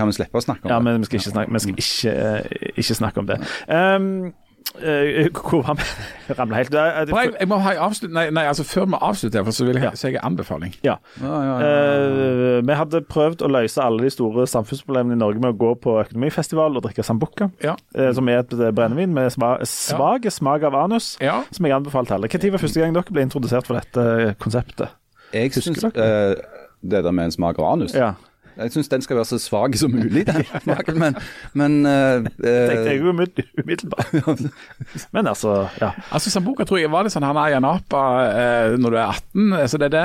kan vi slippe å snakke om. Ja, men vi skal ikke snakke, skal ikke, eh, ikke snakke om det. Um, Uh, hvor han ramla helt jeg, jeg, må ha avslut, nei, nei, altså Før vi avslutter, for så vil jeg ja. si en anbefaling. Ja. ja, ja uh, vi hadde prøvd å løse alle de store samfunnsproblemene i Norge med å gå på økonomifestival og drikke sambuca, uh, som er et brennevin med sma svak smak av anus, som jeg anbefalte alle. Når var første gang dere ble introdusert for dette konseptet? Jeg syns det der med en smak av anus. Ja. Jeg syns den skal være så svak som mulig, den smaken, men, men uh, Tenkte jeg umiddelbart. men altså, ja. Altså Sambuca tror jeg var det sånn han er i Anapa uh, når du er 18. så det, det,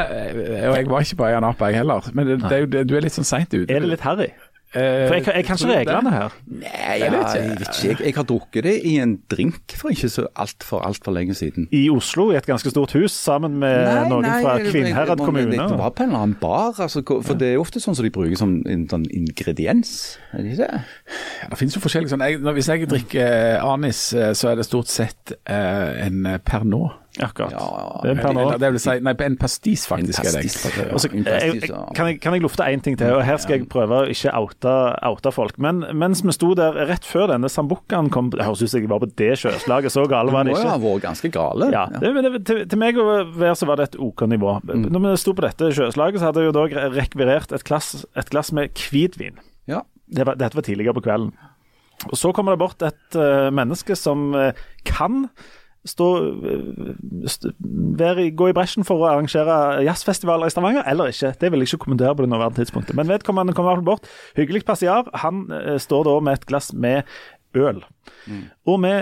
og jeg var ikke på Ayanapa, jeg heller. Men det, det, du er litt sånn seint ute. Er det litt harry? For jeg, jeg kan ikke reglene her. Nei, jeg, vet ikke. Jeg, jeg, har drukket det i en drink for ikke så altfor alt for lenge siden. I Oslo, i et ganske stort hus, sammen med nei, noen nei, fra Kvinnherad kommune? Det var på en eller annen bar. Altså, for det er ofte sånn som de bruker som en sånn ingrediens. Er det ikke det? Ja, det finnes jo forskjellige sånn. Hvis jeg drikker anis, eh, så er det stort sett uh, en Pernod Akkurat. Ja, det er per nå. Det vil si, nei, en pastis, faktisk. er det. pastis. Og så- jeg, jeg, kan, jeg, kan jeg lufte én ting til? og Her skal jeg prøve å ikke oute, oute folk. Men mens vi sto der rett før denne sambukkaen kom Jeg høres ut som jeg var på det sjøslaget, så gale var den ikke. Du må jo ha vært ganske gale. Ja, det, det, til, til meg å være så var det et OK nivå. Mm. Når vi sto på dette sjøslaget, så hadde jeg jo da rekvirert et glass, et glass med hvitvin. Ja. Det var, dette var tidligere på kvelden. Og Så kommer det bort et uh, menneske som uh, kan stå, være, gå i bresjen for å arrangere jazzfestivaler i Stavanger, eller ikke. Det vil jeg ikke kommentere på det nåværende tidspunktet. Men vedkommende kommer bort. Hyggelig passiar. Han eh, står da med et glass med øl. Og vi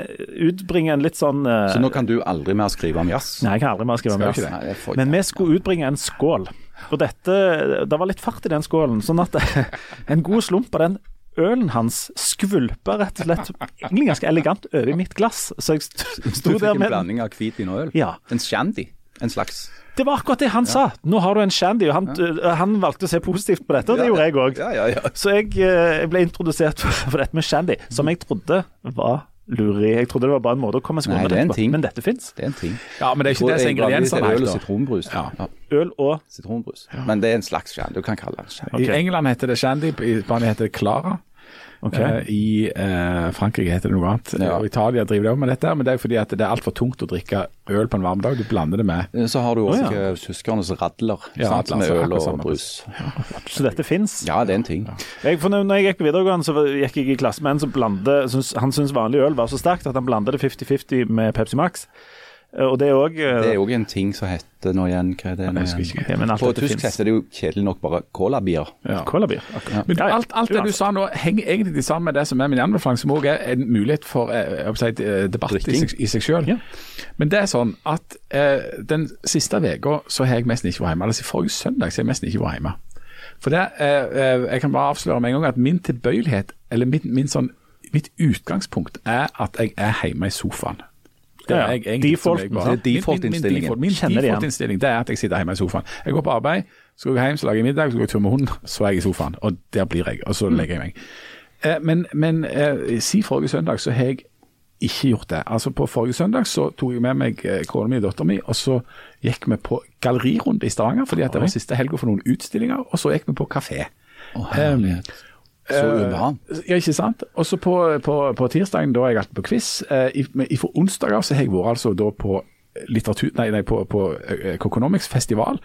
utbringer en litt sånn uh, Så nå kan du aldri mer skrive om jazz? Nei, jeg kan aldri mer skrive om jazz. Men vi skulle utbringe en skål. Og dette, det var litt fart i den skålen, sånn at en god slump av den ølen hans skvulpa rett og slett egentlig ganske elegant over i mitt glass. Så jeg sto der med Du fikk en blanding av hvitvin og øl? Ja. En shandy? En slags? Det var akkurat det han sa. Nå har du en shandy. Og han, han valgte å se positivt på dette, og det gjorde jeg òg. Ja, ja, ja. Så jeg, eh, jeg ble introdusert for dette med shandy, som jeg trodde var lureri. Jeg trodde det var bare en måte å komme seg unna det er på. Men dette fins. Det er en ting. Ja, men det er ikke det som er ingrediensene Øl og sitronbrus. Ja. Ja. Øl og Sitronbrus. Men det er en slags shandy. Du kan kalle det shandy. I England heter det Shandy, i Spania heter det Clara. Ok. Eh, I eh, Frankrike heter det noe annet. Ja. Og Italia driver det også med dette, men det er fordi at det er altfor tungt å drikke øl på en varm dag. Du blander det med Så har du også oh, ja. tyskernes radler, Ja, sant, med øl og brus. Så dette fins. Ja, det er en ting. Jeg, for når jeg gikk på videregående, så gikk jeg i klasse med en som blandet Han syntes vanlig øl var så sterkt at han blandet det 50-50 med Pepsi Max. Eh, Og det er òg Det er òg en ting som heter nå igjen Hva er det? Jeg husker igjen? ikke. ja, men På tysk finnes. heter det jo kjedelig nok bare colabier. ja. Colabier. Men Ja, ja. alt, alt det du sa nå, henger egentlig sammen med det som er min anbefaling, som òg er en mulighet for eh, jeg si, eh, debatt i seg, i seg sjøl. Ja. Men det er sånn at eh, den siste uka så har jeg nesten ikke vært hjemme. Altså forrige søndag så har jeg nesten ikke vært hjemme. For det, eh, eh, Jeg kan bare avsløre med en gang at min tilbøyelighet, eller min, min sånn, mitt utgangspunkt, er at jeg er hjemme i sofaen. Det er jeg egentlig som Default- jeg bare- default-innstillingen. Min, min, default, min det default-innstilling er at jeg sitter hjemme i sofaen. Jeg går på arbeid, så går jeg hjem, så lager jeg middag, så går jeg tur med hunden, så er jeg i sofaen. Og der blir jeg, og så Mm. legger jeg meg. Eh, men men eh, si forrige søndag så har jeg ikke gjort det. Altså På forrige søndag så tok jeg med meg eh, kona mi og dattera mi, og så gikk vi på gallerirunde i Stavanger, fordi at det var siste helga for noen utstillinger, og så gikk vi på kafé. Å, herlighet. Så uvant. Ja, ikke sant? Og så på, på, på tirsdagen, da er jeg alltid på quiz. Eh, i, onsdag av så har jeg vært altså da på litteratur... Nei, nei på, på eh, Coconomics festival.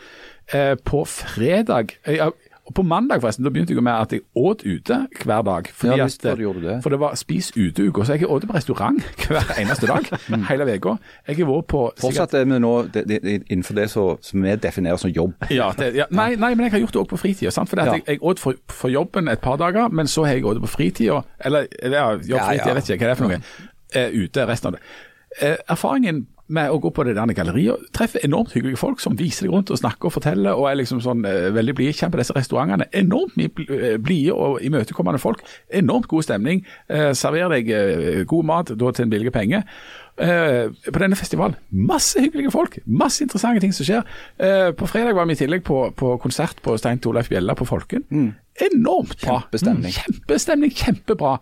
Eh, på fredag eh, ja, og På mandag forresten, da begynte jeg med at jeg åt ute hver dag. Fordi Ja, visst at, var det det. For det var spis ute-uka, Så jeg har åt på restaurant hver eneste dag hele uka. Jeg har vært på Fortsatt er vi nå det, det, innenfor det så- som vi definerer som jobb. ja, det, ja, nei, nei, men jeg har gjort det òg på fritida. For Ja. jeg, jeg åt for, for jobben et par dager, men så har jeg åt på fritida. Eller ja, jobb, fritid, jeg vet ikke hva det er for noe. Uh, ute resten av det. Uh, erfaringen med å gå på det der galleriet, og treffe enormt hyggelige folk som viser deg rundt og snakker og forteller, og er liksom sånn eh, veldig blide. Kommer på disse restaurantene. Enormt mye eh, blide og imøtekommende folk. Enormt god stemning. Eh, serverer deg eh, god mat da til en billig penge. Eh, på denne festivalen. Masse hyggelige folk, masse interessante ting som skjer. Eh, på fredag var vi i tillegg på, på konsert på Stein Torleif Bjella på Folken. Enormt bra. Kjempestemning. Mm, Kjempestemning, kjempebra.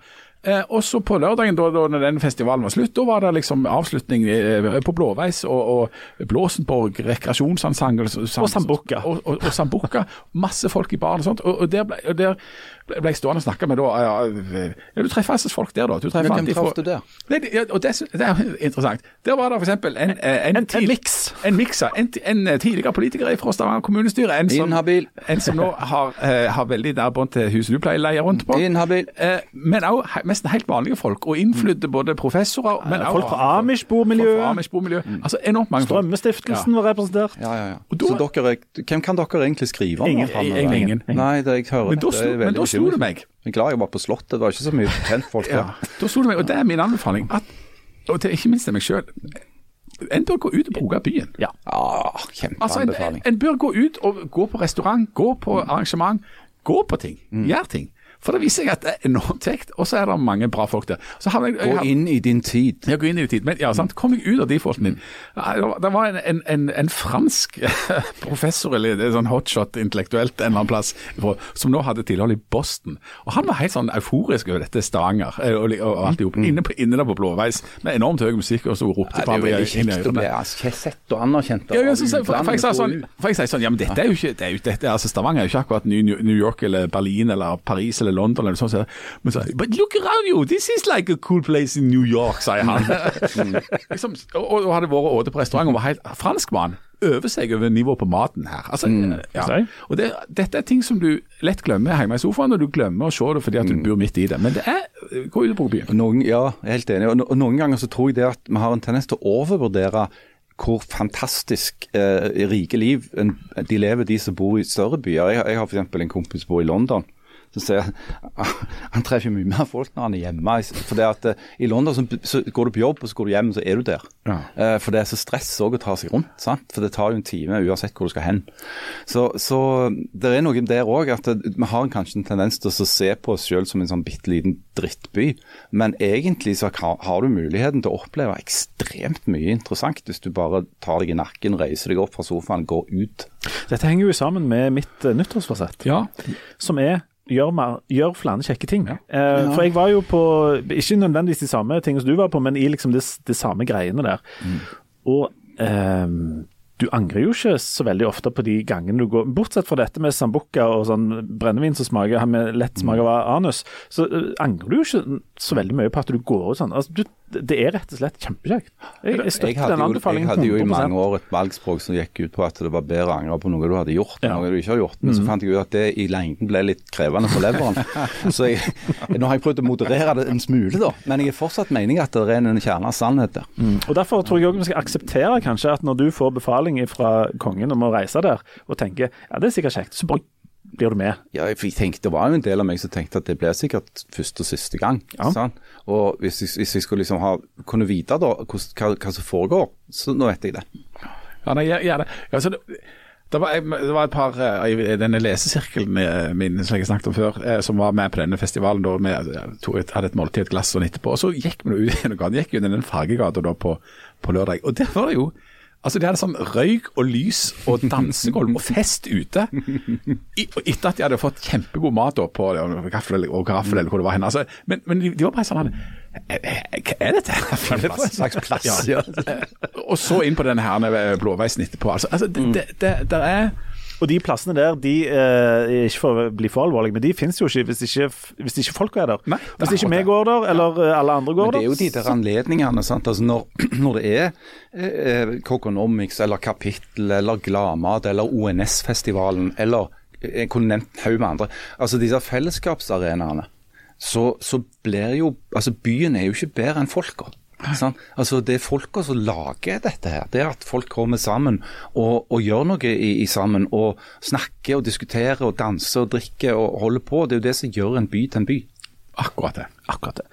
Eh, og så på lørdagen, da, da den festivalen var slutt, da var det liksom avslutning eh, på Blåveis og, og Blåsenborg rekreasjonsensemble. Og Sambukka. Og, og, og Sambukka. Masse folk i baren og sånt. Og, og der ble, og der ble jeg stående og snakke med da ja, ja, Du treffer altså folk der, da. Du treffer Men hvem traff du der? Nei, det- ja, og det, det er interessant. Der var det f.eks. en, en, en, En, en miks. en mikser. En, en eh, tidligere politiker fra Stavanger kommunestyre. En som, Inhabil. en som nå har, uh, har veldig nær bånd til huset du pleier å leie rundt på. Inhabil. Uh, men òg nesten helt vanlige folk. Og innflydde både professorer men Folk fra Amish-bomiljøet. Amish mm. Altså enormt mange folk. Strømmestiftelsen var representert. Ja, ja, ja. Og da- Så dere, er- hvem kan dere egentlig skrive om? Ingen. Ingen. Ingen. Nei, det jeg hører Men da det er slo, det meg. Jeg er glad jeg var på Slottet, det var ikke så mye kjentfolk Ja, der. da slo det meg, og det er min anbefaling. At, og til, ikke minst til meg sjøl. En bør gå ut og bruke byen. Ja. Ja, Altså, en, kjempeanbefaling. en bør gå ut og gå på restaurant, gå på arrangement, gå på ting. Gjør ting. For det viser seg at det er enormt kjekt, og så er det mange bra folk der. Jeg, jeg, Gå inn i din tid. ja, gå inn i din tid. Men ja, sant, kom deg ut av de folkene dine. Det var- en, en, en, en fransk professor, eller en sånn hotshot intellektuelt en eller annen plass, som nå hadde tilhold i Boston. Og Han var helt sånn euforisk over dette Stavanger eh, og, og, og alt i hop. Inne, på- inne der på Blåveis med enormt høy musikk, og så ropte på er jo veldig inn i ørene. altså, sett og anerkjent. Ja, jeg, så, for, for, jeg sa sånn, for jeg sier sånn, ja, men dette er jo ikke, det er jo, dette, altså Stavanger er jo ikke akkurat New, New York eller Berlin eller Paris eller London eller sånn. Så, men så, but look around you, this is like a cool place in New York, sier han. liksom, og, og hadde vært åte på restaurant og var helt franskmann. Øver seg over nivået på maten her. Altså, ja. Og det, Dette er ting som du lett glemmer hjemme i sofaen, og du glemmer å se det fordi at du bor midt i det. Men det er Gå ut og bruk byen. Noen, ja, jeg er helt enig. Og, no- og noen ganger så tror jeg det at vi har en tendens til å overvurdere hvor fantastisk eh, rike liv en, de lever, de som bor i større byer. Jeg, jeg har f.eks. en kompis som bor i London. Så ser jeg, Han treffer mye mer folk når han er hjemme. For det at eh, I London så, så går du på jobb, og så går du hjem, så er du der. Ja. Eh, for det er så stress å ta seg rundt. sant? For det tar jo en time uansett hvor du skal hen. Så, så det er noe der òg at vi har kanskje en tendens til å se på oss sjøl som en sånn bitte liten drittby. Men egentlig så har, du muligheten til å oppleve ekstremt mye interessant hvis du bare tar deg i nakken, reiser deg opp fra sofaen, går ut. Dette henger jo sammen med mitt nyttårsfasett, Ja, som er Gjør, mer, gjør flere kjekke ting. Eh, For jeg var jo på, ikke nødvendigvis de samme tingene som du var på, men i liksom det, det samme greiene der. Og eh, du angrer jo ikke så veldig ofte på de gangene du går Bortsett fra dette med sambuca og sånn brennevin som smaker med lett smak av anus, så uh, angrer du jo ikke så veldig mye på at du går ut sånn. Altså, du, det er rett og slett kjempekjekt. Jeg, jeg støtter den anbefalingen den jo, jeg hadde jo i mange år et valgspråk som gikk ut på at det var bedre å angre på noe du hadde gjort, enn Ja. noe du ikke har gjort. Men så fant jeg ut at det i lengden ble litt krevende for leveren. så jeg, nå har jeg prøvd å moderere det en smule, da. Men jeg er fortsatt mening at det er en kjerne av sannhet der. Og Derfor tror jeg også vi skal akseptere kanskje at når du får befaling fra kongen om å reise der, og tenker ja det er sikkert kjekt, så bare blir du med. Ja, for jeg tenkte, Det var jo en del av meg som tenkte at det ble sikkert første og siste gang. Ja. sant? Og hvis jeg, hvis jeg skulle liksom ha, kunne vite da hva, hva som foregår, så nå vet jeg det. Ja, nei, jeg, jeg, det. Altså, det, det, var, det var et par eh, i denne lesesirkelen min som jeg snakket om før, eh, som var med på denne festivalen. da vi hadde et måltid, et glass sånn etterpå. Og så gikk vi ut. Gikk jo den fargegata på, på lørdag. Og der var det jo Altså, De hadde sånn røyk og lys og dansegulv og fest ute. I, etter at de hadde fått kjempegod mat da på gaffel og gaffel eller hvor det var hen. Altså, men, men de, de var bare sånn "Eh, eh, Hva er dette for en slags plass, Ja. Og så inn på denne her Blåveisen etterpå. Altså, altså det, det, det, det er Og de plassene der, de eh, ikke for å bli for alvorlige, men de finnes jo ikke hvis ikke, hvis ikke folk er der. Nei, hvis ikke vi går der, eller ja. alle andre går Men det er jo de der anledningene. sant? Altså når, når det er eh, Coconomics eller Kapittel eller Gladmat eller ONS-festivalen eller eh, jeg kunne nevnt en haug med andre. Altså disse fellesskapsarenaene. Så, så blir jo Altså byen er jo ikke bedre enn folka. Sant? Altså Det er folka som lager dette her. Det er at folk kommer sammen og, og gjør noe i, i sammen. Og snakker og diskuterer og danser og drikker og holder på. Det er jo det som gjør en by til en by. akkurat det. Akkurat det.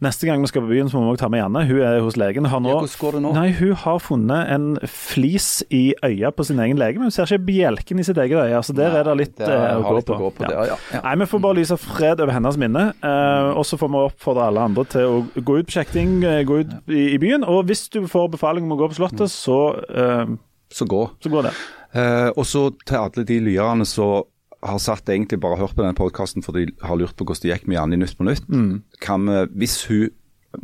Neste gang vi skal på byen, så må vi også ta med Janne. Hun er hos legen. Har nå, Ja, hvordan går det nå? Nei, Hun har funnet en flis i øya på sin egen lege, men hun ser ikke bjelken i sitt eget øye. Så der er det litt der eh, å, gå litt å på. gå på der, ja, ja. Nei, Vi får bare lyse fred over hennes minne. eh, og så får vi oppfordre alle andre til å gå ut på sjekting, eh, gå ut i, i byen. Og hvis du får befaling om å gå på Slottet, så, eh, Så gå. så går det. Eh, og så til alle de lyerne som har satt egentlig bare hørt på denne podkasten for de har lurt på hvordan det gikk med Janne i Nytt på Nytt. Kan vi, hvis hun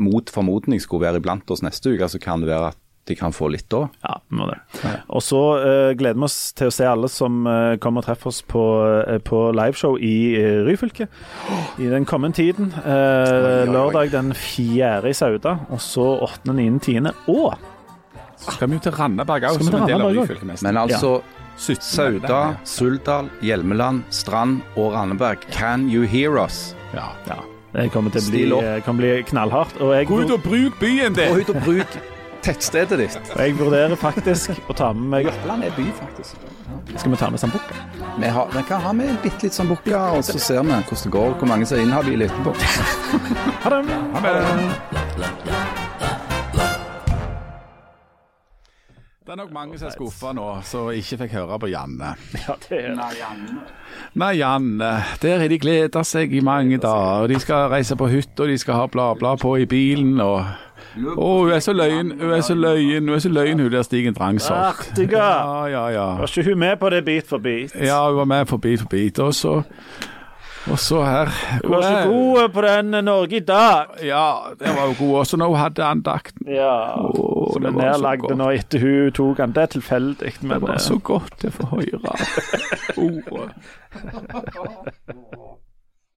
mot formodning skulle være iblant oss neste uke, så kan det være at de kan få litt da. Ja, vi må det. Og så uh, gleder vi oss til å se alle som uh, kommer og treffer oss på, uh, på liveshow i uh, Ryfylke i den kommende tiden. Eh, lørdag den 4. i Sauda, og så 8., 9., 10. og Så skal vi jo til Randaberg òg, som en del av? Ryfylke. Men altså Ja. Sauda, Suldal, Hjelmeland, Strand og Randeberg. can you hear us? Ja. ja, det kommer til å bli, eh, kan bli knallhardt. Og jeg, Gå ut og bruk byen din! Gå ut og bruk tettstedet ditt. og jeg vurderer faktisk å ta med meg Jørpeland er by, faktisk. Skal vi ta med sambukka? Vi, har, vi kan ha med bitte litt sambukka, bukka, og så ser vi hvordan det går, hvor mange som er inhabile etterpå. Ha det! Ha det. Det er nok mange som er skuffa nå, som ikke fikk høre på Janne. Ja, det er Nei, Janne, Nei, Janne. der har de gleda seg i mange dager. De skal reise på hytta, de skal ha bla, bla på i bilen. og... Å, hun er så løyen, hun er så løyen, hun er så løyen, hun der Stigen Drangsholt. Artiga. Ja, ja, ja. Var ikke hun med på det bit for bit? Ja, hun var med på Bit for bit. Og så, og så her Du var så god på den Norge i dag. Ja, det var jo god også når hun hadde andakten. Ja. oh, Som er nedlagd nå etter hun tok den. Det er tilfeldig, men Det var eh, så godt å få høre ordet.